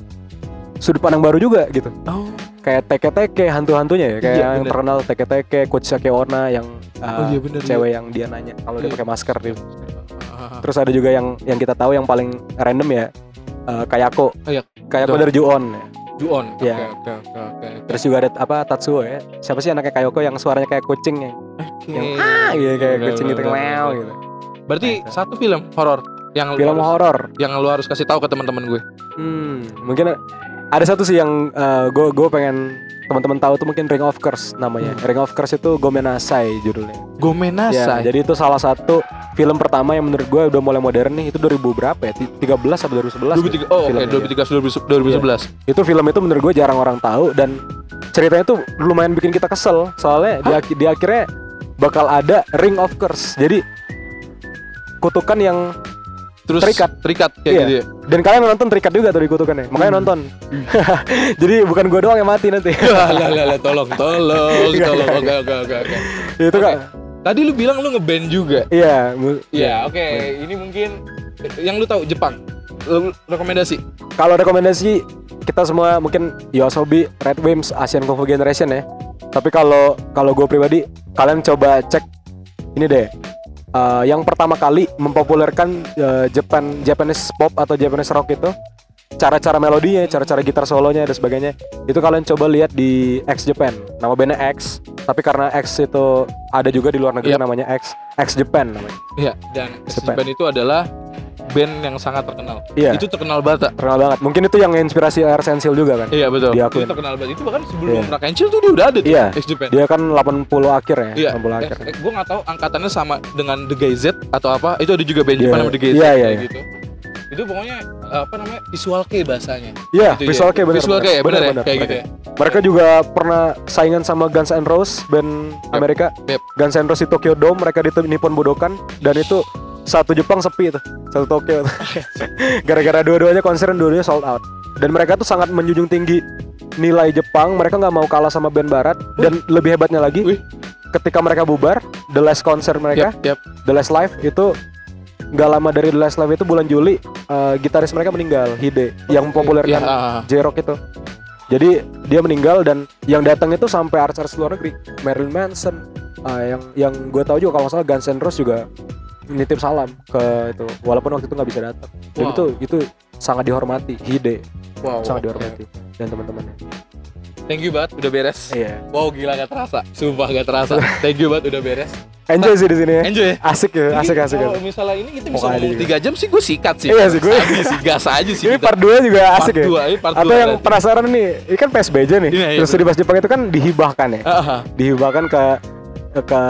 sudut pandang baru juga gitu. Oh. Kayak teke-teke hantu-hantunya ya kayak Iya, yang bener. terkenal teke-teke Kuchisake Onna yang uh, Oh iya bener. cewek yang dia nanya kalau dia Iya. pakai masker gitu. Ah, Terus ada juga yang yang kita tahu yang paling random ya uh, Kayako. Oh iya. Kayako dari Ju-on. Ju-on. Iya. oke. Terus juga ada apa Tatsuo ya. Siapa sih anaknya Kayako yang suaranya kayak kucing ya? Oke. Yang ah gitu kayak Bener, kucing gitu meow gitu. Berarti satu film horor yang Film horor. yang lu harus kasih tahu ke teman-teman gue. Hmm, mungkin ada satu sih yang gue gue pengen teman-teman tahu tuh mungkin Ring of Curse namanya. Ring of Curse itu Gomenasai judulnya. Ya, Gomenasai. jadi itu salah satu film pertama yang menurut gue udah mulai modern nih. Itu 2000 berapa ya? Ti- 13 atau 2011? 2003 Oh, oke, filmnya, 2013 2011. itu film itu menurut gue jarang orang tahu dan ceritanya tuh lumayan bikin kita kesel soalnya di, aki- di akhirnya bakal ada ring of curse jadi kutukan yang terus Terikat. terikat kayak Iya. gitu ya. Dan kalian nonton terikat juga tuh di kutukannya. Makanya Hmm. nonton. Jadi bukan gue doang yang mati nanti. lah lah lah tolong tolong Enggak, tolong enggak, oke oke oke oke. itu kan. Tadi lu bilang lu ngeband juga. Iya. Iya, oke. Ini mungkin yang lu tahu Jepang. Lu rekomendasi. Kalau rekomendasi kita semua mungkin Yosobi, Red Wimps, Asian Kung Fu Generation ya. Tapi kalau kalau gue pribadi kalian coba cek ini deh. Eh, yang pertama kali mempopulerkan eh, Japan Japanese pop atau Japanese rock itu cara-cara melodinya, cara-cara gitar solonya dan sebagainya. Itu kalian coba lihat di X Japan. Nama bandnya X. Tapi karena X itu ada juga di luar negeri Yap. namanya X X Japan namanya. Iya, dan Jepang. band itu adalah band yang sangat terkenal. Iya. Itu terkenal banget. Terkenal banget. Mungkin itu yang inspirasi Air Sensil juga kan. Iya betul. Diakuin. Itu terkenal banget. Itu bahkan sebelum Iya. Rock Chill tuh dia udah ada tuh. Iya. X Japan. Dia kan 80 akhir ya, Iya. 80 akhir. Eh, gue nggak tahu angkatannya sama dengan The Z atau apa. Itu ada juga band Iya. Jepang namanya The Z Iya, iya, kayak iya. gitu. Itu pokoknya apa namanya visual K bahasanya. Iya, Gitu ya. visual kayak bener. Visual K ya, ya kayak gitu ya. Mereka juga pernah saingan sama Guns N' Roses band Amerika. Yep. Guns N' Roses di Tokyo Dome, mereka di Nippon Budokan dan itu satu Jepang sepi tuh, satu Tokyo. Gara-gara dua-duanya konser dan dua-duanya sold out. Dan mereka tuh sangat menjunjung tinggi nilai Jepang. Mereka nggak mau kalah sama band Barat. Dan lebih hebatnya lagi, Wih. ketika mereka bubar, the last konser mereka, Yap, yap. the last live itu nggak lama dari the last live itu bulan Juli, eh, gitaris mereka meninggal, Hide, yang mempopulerkan Iya, ah, ah. J-Rock itu. Jadi dia meninggal dan yang datang itu sampai artis-artis luar negeri, Marilyn Manson, ah, yang yang gue tahu juga kalau salah Guns N' Roses juga nitip salam ke itu, walaupun waktu itu nggak bisa datang. Dan Wow. itu itu sangat dihormati, Hide Wow, sangat wow, dihormati dan teman-temannya. Thank you banget udah beres. Iya. Wow gila gak terasa. Sumpah gak terasa. Thank you banget udah beres. Enjoy sih di sini ya. Enjoy. Asik ya, asik asik. Kalau misalnya ini kita bisa ngomong. 3 jam sih gue sikat sih. Iya sih, gue- Gas aja sih, gas aja sih. Ini part 2 juga Part asik ya. dua, ini part Atau dua yang berarti. penasaran nih, ini kan PSBJ nih. Iya, iya, Terus di Bas Jepang itu kan dihibahkan ya. Ah, ah. dihibahkan ke ke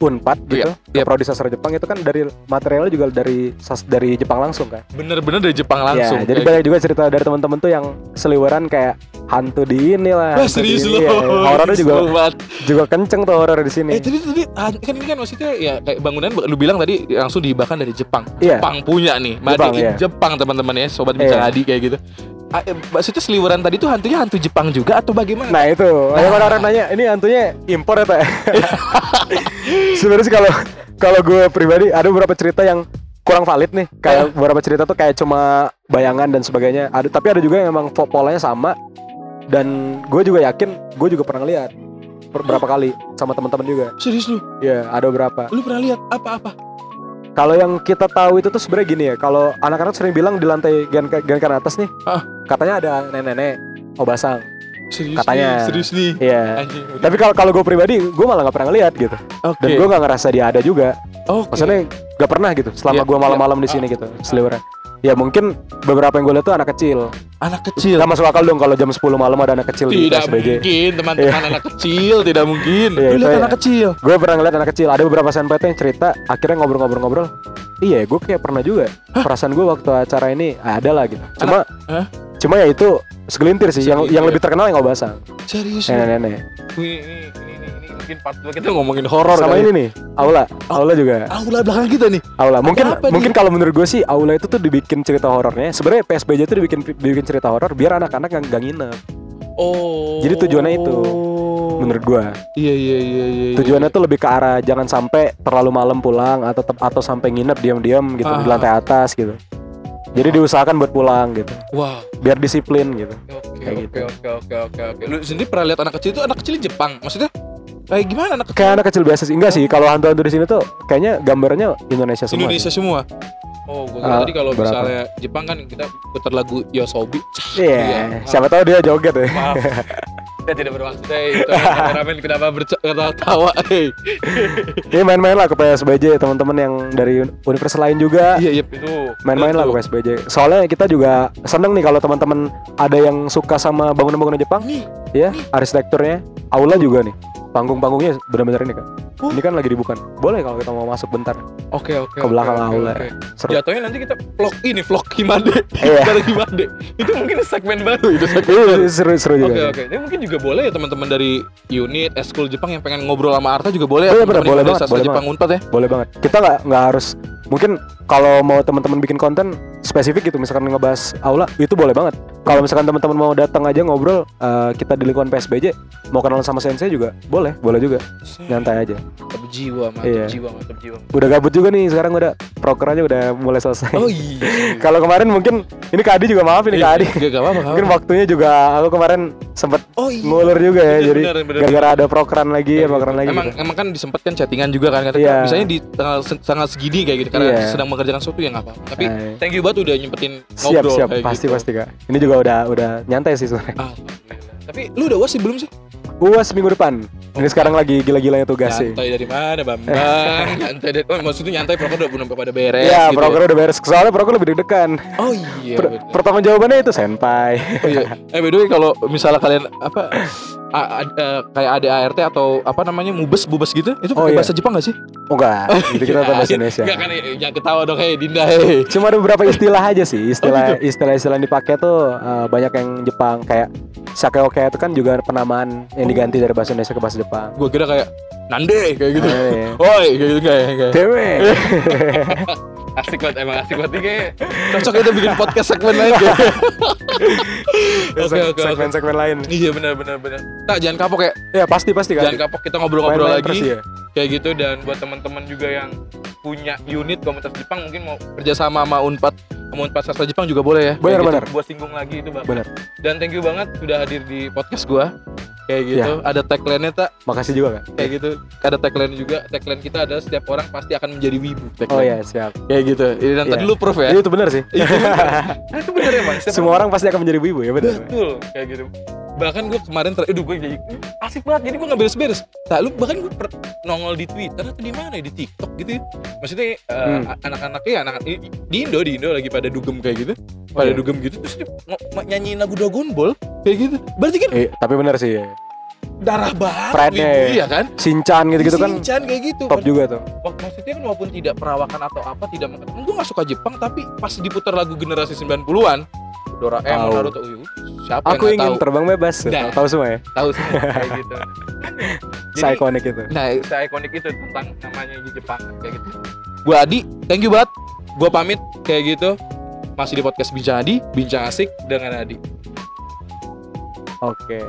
Unpad gitu, Iya, ke iya. prodi sastra Jepang itu kan dari materialnya juga dari sas- dari Jepang langsung kan. Bener-bener dari Jepang langsung. Ya, jadi banyak juga cerita dari teman-teman tuh yang seliweran kayak hantu di ini lah. Wah serius ini, loh. iya. Horornya juga banget. juga kenceng tuh horor di sini. Eh tadi tadi kan ini kan maksudnya ya kayak bangunan lu bilang tadi langsung dihibahkan dari Jepang. Iya. Jepang punya nih. Jepang, iya. Jepang teman-teman ya, sobat bincang Iya. Adi kayak gitu. Ah, eh, maksudnya seliweran tadi tuh hantunya hantu Jepang juga atau bagaimana? Nah itu, ada orang nanya, ini hantunya impor ya tak? Sebenarnya sih kalau kalau gue pribadi ada beberapa cerita yang kurang valid nih. Kayak beberapa cerita tuh kayak cuma bayangan dan sebagainya. Ada tapi ada juga yang emang polanya sama. Dan gue juga yakin, gue juga pernah lihat beberapa kali sama teman-teman juga. Serius lu? Ya ada beberapa. Lu pernah lihat apa-apa? Kalau yang kita tahu itu tuh sebenarnya gini ya. Kalau anak-anak sering bilang di lantai gen gen kan atas nih, Ah. katanya ada nenek-nenek obasang. Serius Katanya. nih, serius nih. Iya. Tapi kalau kalau gue pribadi, gue malah nggak pernah ngeliat gitu. Oke. Dan gue nggak ngerasa dia ada juga. Oke. Maksudnya nggak pernah gitu. Selama Iya, gue malam-malam iya. di sini gitu, seliweran. Ya mungkin beberapa yang gue lihat tuh anak kecil. anak kecil. Gak masuk akal dong kalau jam 10 malam ada anak kecil di Tidak PSBJ. mungkin teman-teman anak kecil, tidak mungkin. Iya, itu lihat ya. anak kecil. Gue pernah ngeliat anak kecil. Ada beberapa senpai yang cerita. Akhirnya ngobrol-ngobrol-ngobrol. Iya, gue kayak pernah juga. Perasaan gue waktu acara ini ada lah gitu. Cuma, Hah? cuma ya itu segelintir sih. Yang Segelintir yang ya. lebih terkenal yang obasang. Serius. Nenek-nenek. Mungkin part dua kita ngomongin horor Sama kali. ini nih, aula. Aula juga. Aula belakang kita nih. Aula. Mungkin apa mungkin kalau menurut gue sih Aula itu tuh dibikin cerita horornya. Sebenarnya PSBJ itu dibikin dibikin cerita horor biar anak-anak nggak nggak nginep. Oh. Jadi tujuannya itu, Menurut gue. Iya iya iya iya. iya. Tujuannya tuh lebih ke arah jangan sampai terlalu malam pulang atau atau sampai nginep diam-diam gitu di Ah. lantai atas gitu. Jadi diusahakan buat pulang gitu. Wah. Biar disiplin gitu. Oke gitu. oke oke oke oke. Lu sendiri pernah lihat anak kecil itu anak kecil Jepang? Maksudnya kayak gimana anak kecil? Kayak anak kecil biasa sih. Enggak sih, kalau hantu-hantu di sini tuh kayaknya gambarnya Indonesia semua. Indonesia sih. semua. Oh, gue Ah, tadi kalau misalnya Jepang kan kita putar lagu Yosobi. Iya, Iya. siapa tahu dia joget ya. Maaf. Saya tidak bermaksud eh kameramen kenapa bertawa eh. Ini main-main lah ke PSBJ teman-teman yang dari universitas lain juga. Iya iya itu. Main-main lah ke PSBJ. Soalnya kita juga seneng nih kalau teman-teman ada yang suka sama bangunan-bangunan Jepang, Nih, ya, arsitekturnya. Aula juga nih. Panggung-panggungnya benar-benar ini kan. Ini kan lagi dibuka. Boleh kalau kita mau masuk bentar. Oke oke. Ke belakang oke, aula. oke. Seru. Jatuhnya nanti kita vlog ini vlog Himade. Iya. Dari Himade. Itu mungkin segmen baru itu segmen seru seru juga. Oke oke. Ini mungkin juga boleh ya teman-teman dari unit eskul Jepang yang pengen ngobrol sama Arta juga boleh ya. Boleh, teman-teman boleh banget, boleh Jepang Unpad ya. Boleh banget. Kita nggak nggak harus mungkin kalau mau teman-teman bikin konten spesifik gitu misalkan ngebahas aula itu boleh banget. Kalau misalkan teman-teman mau datang aja ngobrol eh, kita di lingkungan PSBJ mau kenalan sama sensei juga boleh, boleh juga. Nyantai aja. Mantap jiwa, mantap Iya. jiwa, mantap jiwa. Udah gabut juga nih sekarang udah proker aja udah mulai selesai. Oh iya. Kalau kemarin mungkin ini Kak Adi juga maaf ini Kak Adi. Gak, gak apa-apa. Mungkin waktunya juga aku kemarin sempet Oh iya. ngulur juga ya Bener, jadi gara-gara ada prokeran lagi ya prokeran lagi. Emang gitu. emang kan disempatkan chattingan juga kan kata Iya. misalnya di tanggal tanggal segini kayak gitu karena Iya. sedang mengerjakan sesuatu ya nggak apa-apa. Tapi Eh, thank you banget udah nyempetin siap ngobrol siap kayak pasti gitu. pasti Kak. Ini juga udah udah nyantai sih sebenarnya. Alhamdulillah. Tapi lu udah was sih belum sih? Uas minggu depan. Ini sekarang lagi gila-gilanya tugas sih. Nyantai dari mana, Bambang? nyantai dari oh, maksudnya nyantai proker udah belum pada beres Iya, gitu. proker udah beres. Soalnya proker lebih deg-degan. Oh iya. Per- pertama jawabannya itu senpai. Oh iya. Eh by the way kalau misalnya kalian apa a- a- eh, kayak ada ART atau apa namanya mubes bubes gitu itu Oh, iya. bahasa Jepang gak sih? Oh enggak, itu kita bahasa Indonesia. Enggak kan ya ketawa dong hey Dinda hey. Cuma ada beberapa istilah aja sih, Oh, istilah gitu? istilah-istilah yang dipakai tuh eh, banyak yang Jepang kayak sakeoke itu kan juga penamaan yang diganti dari bahasa Indonesia ke bahasa Jepang. Gue kira kayak nande kayak gitu. Eh, Oi kayak gitu kayak kayak. Dewe. Asik banget emang asik banget nih kayak cocok kita bikin podcast segmen lain kayak. Oke oke oke. Segmen-segmen lain. Iya benar benar benar. Tak jangan kapok ya. Ya pasti pasti kan. Jangan kapok kita ngobrol-ngobrol lagi ya. kayak gitu dan buat teman-teman juga yang punya unit komunitas Jepang mungkin mau kerjasama sama Unpad sama Unpad Sastra Jepang juga boleh ya. Benar, Kayak benar. Gitu. Singgung lagi itu bang. Benar. Dan thank you banget sudah hadir di podcast gua. Kayak gitu. Ada tagline-nya tak Makasih juga kan. kayak gitu. Ada tagline juga. Tagline kita adalah setiap orang pasti akan menjadi wibu. Oh Tagline. ya siap. Kayak gitu. Ini dan tadi Iya. lu proof ya. Iya, itu benar sih. Itu bener. itu bener ya bang. Setiap Semua orang pasti akan menjadi wibu ya benar. Betul, kayak gitu. Bahkan gue kemarin ter, aduh gue jadi asik banget. Jadi gue nggak beres-beres. Tak lu bahkan gue per- nongol di Twitter atau di mana ya di TikTok gitu. ya. Maksudnya eh, Hmm. anak-anaknya anak di Indo di Indo lagi pada dugem kayak gitu. Pada iya. dugem gitu terus dia nyanyiin lagu Dragon Ball kayak gitu. Berarti kan Eh, tapi benar sih. darah banget wibu, ya. iya kan? Sinchan gitu-gitu kan Shinchan kayak gitu. top juga tuh. Maksudnya kan walaupun tidak perawakan atau apa tidak mengerti. Gue gak suka Jepang tapi pas diputar lagu generasi 90-an Doraemon, Tahu. Naruto, uh, siapa Aku yang ingin tahu? terbang bebas. Nah. Tahu semua ya. tahu semua kayak gitu. Saya ikonik itu. nah, saya ikonik itu tentang namanya di Jepang kayak gitu. Gua Adi, thank you banget. Gua pamit kayak gitu. Masih di podcast Bincang Adi, Bincang Asik dengan Adi. Oke.